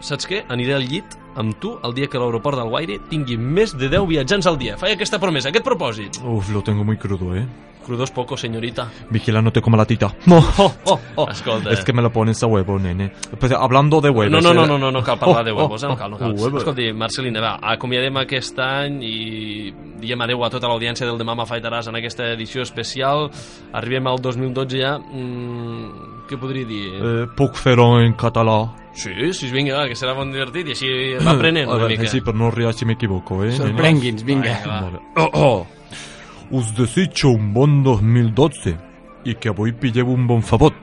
Speaker 1: saps què? Aniré al llit amb tu el dia que l'aeroport del Guaire tingui més de 10 viatjants al dia. Faig aquesta promesa, aquest propòsit.
Speaker 16: Uf, lo tengo muy crudo, ¿eh?
Speaker 1: Crudos poco, señorita.
Speaker 16: Vigila, no te coma la tita. Oh, oh, oh, oh.
Speaker 1: Escolta.
Speaker 16: Es que me lo pones a huevo, nene. Pues, hablando de huevos...
Speaker 1: No, no, no,
Speaker 16: eh,
Speaker 1: no, no, no cal parlar de
Speaker 16: oh,
Speaker 1: huevos, eh?
Speaker 16: oh,
Speaker 1: no cal, no cal.
Speaker 16: oh, huevo.
Speaker 1: Escolti, Marcelina, va, acomiadem aquest any i diem adeu a tota l'audiència del Demà m'afaitaràs en aquesta edició especial. Arribem al 2012 ja. Mm, què podria dir?
Speaker 16: Eh, puc fer-ho en català.
Speaker 1: Sí, sí, vinga, va, que serà bon divertit i així va aprenent
Speaker 16: A
Speaker 1: una mica.
Speaker 16: Sí, però no ries si m'equivoco, eh?
Speaker 5: Sorprengui'ns, vinga.
Speaker 16: Vale. Oh, oh. Us desitjo un bon 2012 i que avui pilleu un bon favot.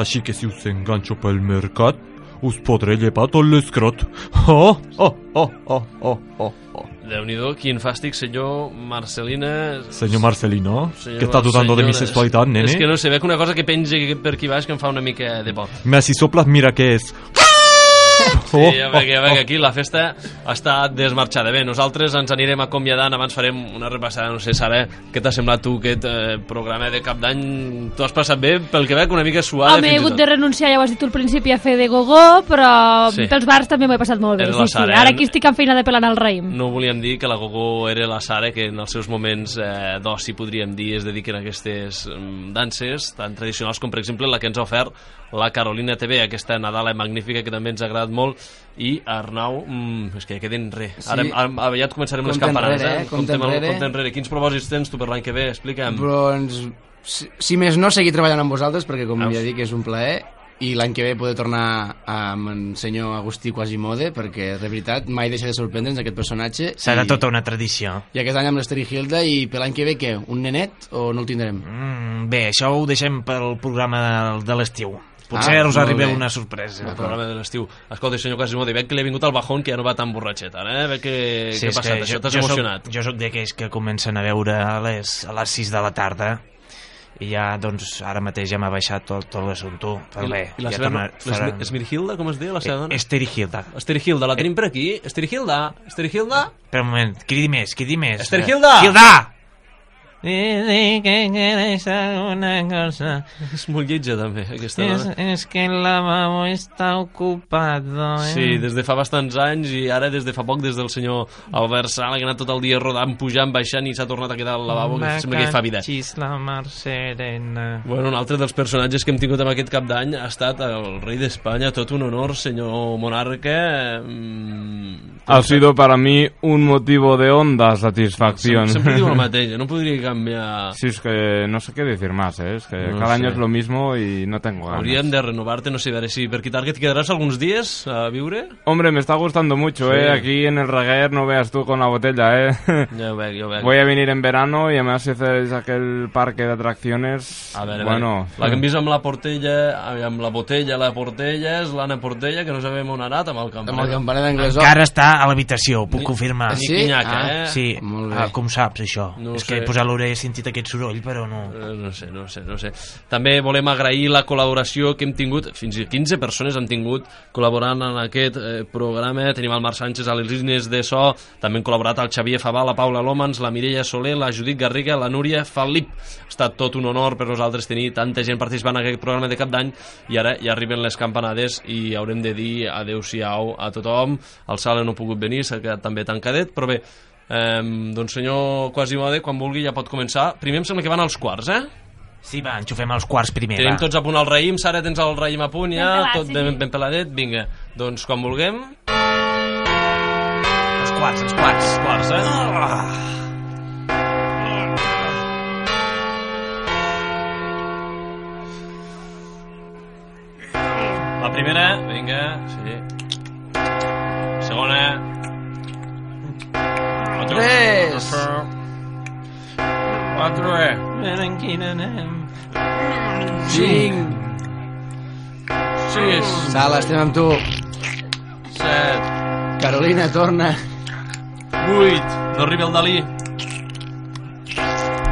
Speaker 16: Així que si us enganxo pel mercat, us podré llevar tot l'escrot. Oh, oh, oh, oh, oh, oh, oh.
Speaker 1: Déu-n'hi-do, quin fàstic, senyor Marcelina...
Speaker 16: Senyor Marcelino,
Speaker 1: Senyor
Speaker 16: que está dudando de mi sexualidad, nene?
Speaker 1: És que no sé, veig una cosa que penja per aquí baix que em fa una mica de por.
Speaker 16: Me si soplas, mira què és.
Speaker 1: Sí, ja veig, ja veig, aquí la festa està desmarxada. Bé, nosaltres ens anirem acomiadant, abans farem una repassada, no sé, Sara, què t'ha semblat tu aquest eh, programa de cap d'any? Tu has passat bé, pel que veig, una mica suada
Speaker 4: Home, he hagut de renunciar, ja ho has dit tu al principi, a fer de gogó, però
Speaker 1: Sí.
Speaker 4: pels bars també m'ho he passat molt bé. Sí, sí. Ara
Speaker 1: eh?
Speaker 4: aquí estic en feina de pelant el raïm.
Speaker 1: No volíem dir que la Gogó era la Sara, que en els seus moments eh, d'oci, podríem dir, es dediquen a aquestes mm, danses tan tradicionals com, per exemple, la que ens ha ofert la Carolina TV, aquesta Nadala magnífica que també ens ha agradat molt, i Arnau, mm, és que ja queden res.
Speaker 5: Sí.
Speaker 1: Ara, ara aviat començarem les
Speaker 5: Compte
Speaker 1: campanades,
Speaker 5: enrere,
Speaker 1: eh?
Speaker 5: eh? Compte
Speaker 1: Comptem el-
Speaker 5: enrere.
Speaker 1: compte enrere. Quins propòsits tens tu per l'any que ve? Explica'm.
Speaker 5: Doncs, si, si més no, seguir treballant amb vosaltres, perquè, com
Speaker 1: Veus?
Speaker 5: ja dic, és un plaer, i l'any que ve poder tornar amb en senyor Agustí Quasimodo, perquè, de veritat, mai deixa de sorprendre'ns aquest personatge.
Speaker 2: Serà
Speaker 5: i,
Speaker 2: tota una tradició.
Speaker 5: I aquest any amb l'Esther i Hilda, i per l'any que ve, què? Un nenet o no el tindrem?
Speaker 2: Mm, bé, això ho deixem pel programa de, de l'estiu. Potser
Speaker 5: Ah,
Speaker 2: us
Speaker 5: bé.
Speaker 2: una sorpresa.
Speaker 1: el programa de l'estiu. Escolta, senyor Quasimodo, veig que li ha vingut el bajón que ja no va tan borratxet, ara, eh? Veig que,
Speaker 2: Sí,
Speaker 1: que ha passat això, t'has
Speaker 2: jo soc-
Speaker 1: emocionat.
Speaker 2: jo sóc d'aquells que comencen a veure a les, a les 6 de la tarda i ja, doncs, ara mateix ja m'ha baixat tot, tot l'assumpte, però
Speaker 1: I,
Speaker 2: bé,
Speaker 1: i la
Speaker 2: ja
Speaker 1: seva, l'Esmi- Esmirhilda, com es diu la seva dona?
Speaker 2: Esterihilda.
Speaker 1: Esterihilda, la tenim per aquí? Esterihilda, Esterihilda?
Speaker 2: Espera un moment, cridi més, cridi més.
Speaker 1: Esterihilda!
Speaker 2: Hilda! Dice que quieres alguna cosa.
Speaker 1: És molt lletja, també, aquesta
Speaker 2: Es,
Speaker 1: dona.
Speaker 2: es que el lavabo está ocupado, eh?
Speaker 1: Sí, des de fa bastants anys i ara des de fa poc des del senyor Albert Sala que ha anat tot el dia rodant, pujant, baixant i s'ha tornat a quedar al lavabo que sembla que hi fa vida.
Speaker 2: La mar serena.
Speaker 1: Bueno, un altre dels personatges que hem tingut en aquest cap d'any ha estat el rei d'Espanya, tot un honor, senyor monarca. Mm,
Speaker 8: Ha sido para mí un motivo de honda satisfacción.
Speaker 1: Sempre, sempre diu el mateix, no podria canviar...
Speaker 8: Sí, es que no sé qué decir más, ¿eh? Es que
Speaker 1: No
Speaker 8: cada año
Speaker 1: sé.
Speaker 8: es lo mismo y no tengo ganas.
Speaker 1: Hauríem de renovar-te, no sé, a veure si per quitar que et quedaràs alguns dies a viure?
Speaker 8: Hombre, me está gustando mucho,
Speaker 1: Sí.
Speaker 8: ¿eh? Aquí en el Reguer no veas tú con la botella, ¿eh?
Speaker 1: Ho veig, ho veig.
Speaker 8: Voy a venir en verano y además si haces aquel parque de atracciones...
Speaker 1: A veure, a
Speaker 8: bueno...
Speaker 1: veure. La que hem vist amb la Portella, amb la botella, la Portella, és l'Anna Portella, que no sabem on ha anat, amb el campaner.
Speaker 5: Amb el campaner d'anglès.
Speaker 2: Encara està a l'habitació, puc confirmar.
Speaker 1: Sí? Quinyaca,
Speaker 2: Ah,
Speaker 1: eh?
Speaker 2: Sí,
Speaker 1: Molt bé.
Speaker 2: ah, com saps, això?
Speaker 1: No
Speaker 2: És
Speaker 1: sé.
Speaker 2: que he posat l'orella he sentit aquest soroll, però no...
Speaker 1: Eh, No sé, no sé, no sé. També volem agrair la col·laboració que hem tingut, fins i 15 persones han tingut col·laborant en aquest eh, programa. Tenim el Marc Sánchez a les línies de so, també han col·laborat el Xavier Fabà, la Paula Lomans, la Mireia Soler, la Judit Garriga, la Núria Felip. Ha estat tot un honor per nosaltres tenir tanta gent participant en aquest programa de cap d'any i ara ja arriben les campanades i haurem de dir adeu-siau a tothom. El Sala no ha pogut venir, s'ha quedat també tancadet, però bé, eh, doncs senyor Quasimodo, quan vulgui ja pot començar. Primer em sembla que van als quarts, eh?
Speaker 2: Sí, va, enxufem els quarts primer,
Speaker 1: Tenim
Speaker 2: va.
Speaker 1: tots a punt el raïm, Sara, tens el raïm a punt ja,
Speaker 2: pelat,
Speaker 1: tot
Speaker 2: sí,
Speaker 1: ben, ben peladet, vinga. Doncs quan vulguem...
Speaker 2: Els quarts, els quarts.
Speaker 1: Els quarts, eh?
Speaker 2: Ah.
Speaker 1: La primera, vinga, sí.
Speaker 5: Tres.
Speaker 1: Quatre.
Speaker 5: Cinc.
Speaker 1: Sis.
Speaker 5: Sala, estem amb tu.
Speaker 1: Set.
Speaker 5: Carolina, torna.
Speaker 1: Vuit. No arriba el Dalí.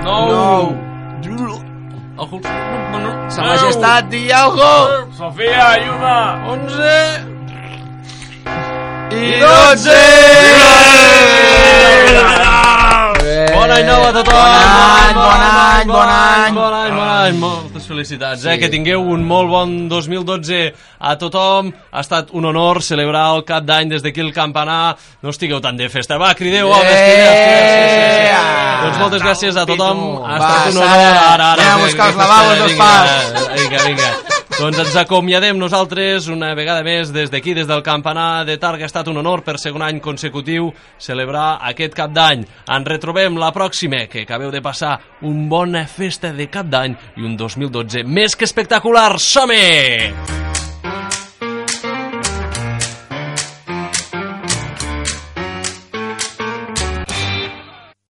Speaker 1: Nou.
Speaker 5: Nou.
Speaker 1: Ojo.
Speaker 5: Sa majestat, Dialgo.
Speaker 8: Sofía, ayuda.
Speaker 1: Onze.
Speaker 5: I dotze.
Speaker 1: Bon any nou a tothom!
Speaker 5: Bon any, bon any,
Speaker 1: bon any, bon any. Moltes felicitats, eh? Que tingueu un molt bon 2012 a tothom. Ha estat un honor celebrar el cap d'any des d'aquí el campanar. No estigueu tan de festa. Va, crideu, homes, crideu, crideu, sí, sí, sí. Doncs moltes gràcies a tothom. Ha estat un honor. Ara, ara,
Speaker 5: anem a
Speaker 1: que-
Speaker 5: buscar els lavabos
Speaker 1: vinga,
Speaker 5: paps.
Speaker 1: Vinga, vinga. Doncs ens acomiadem nosaltres una vegada més des d'aquí, des del campanar de Targa. Ha estat un honor per segon any consecutiu celebrar aquest cap d'any. Ens retrobem la pròxima, que acabeu de passar un bona festa de cap d'any i un 2012 més que espectacular. Som-hi!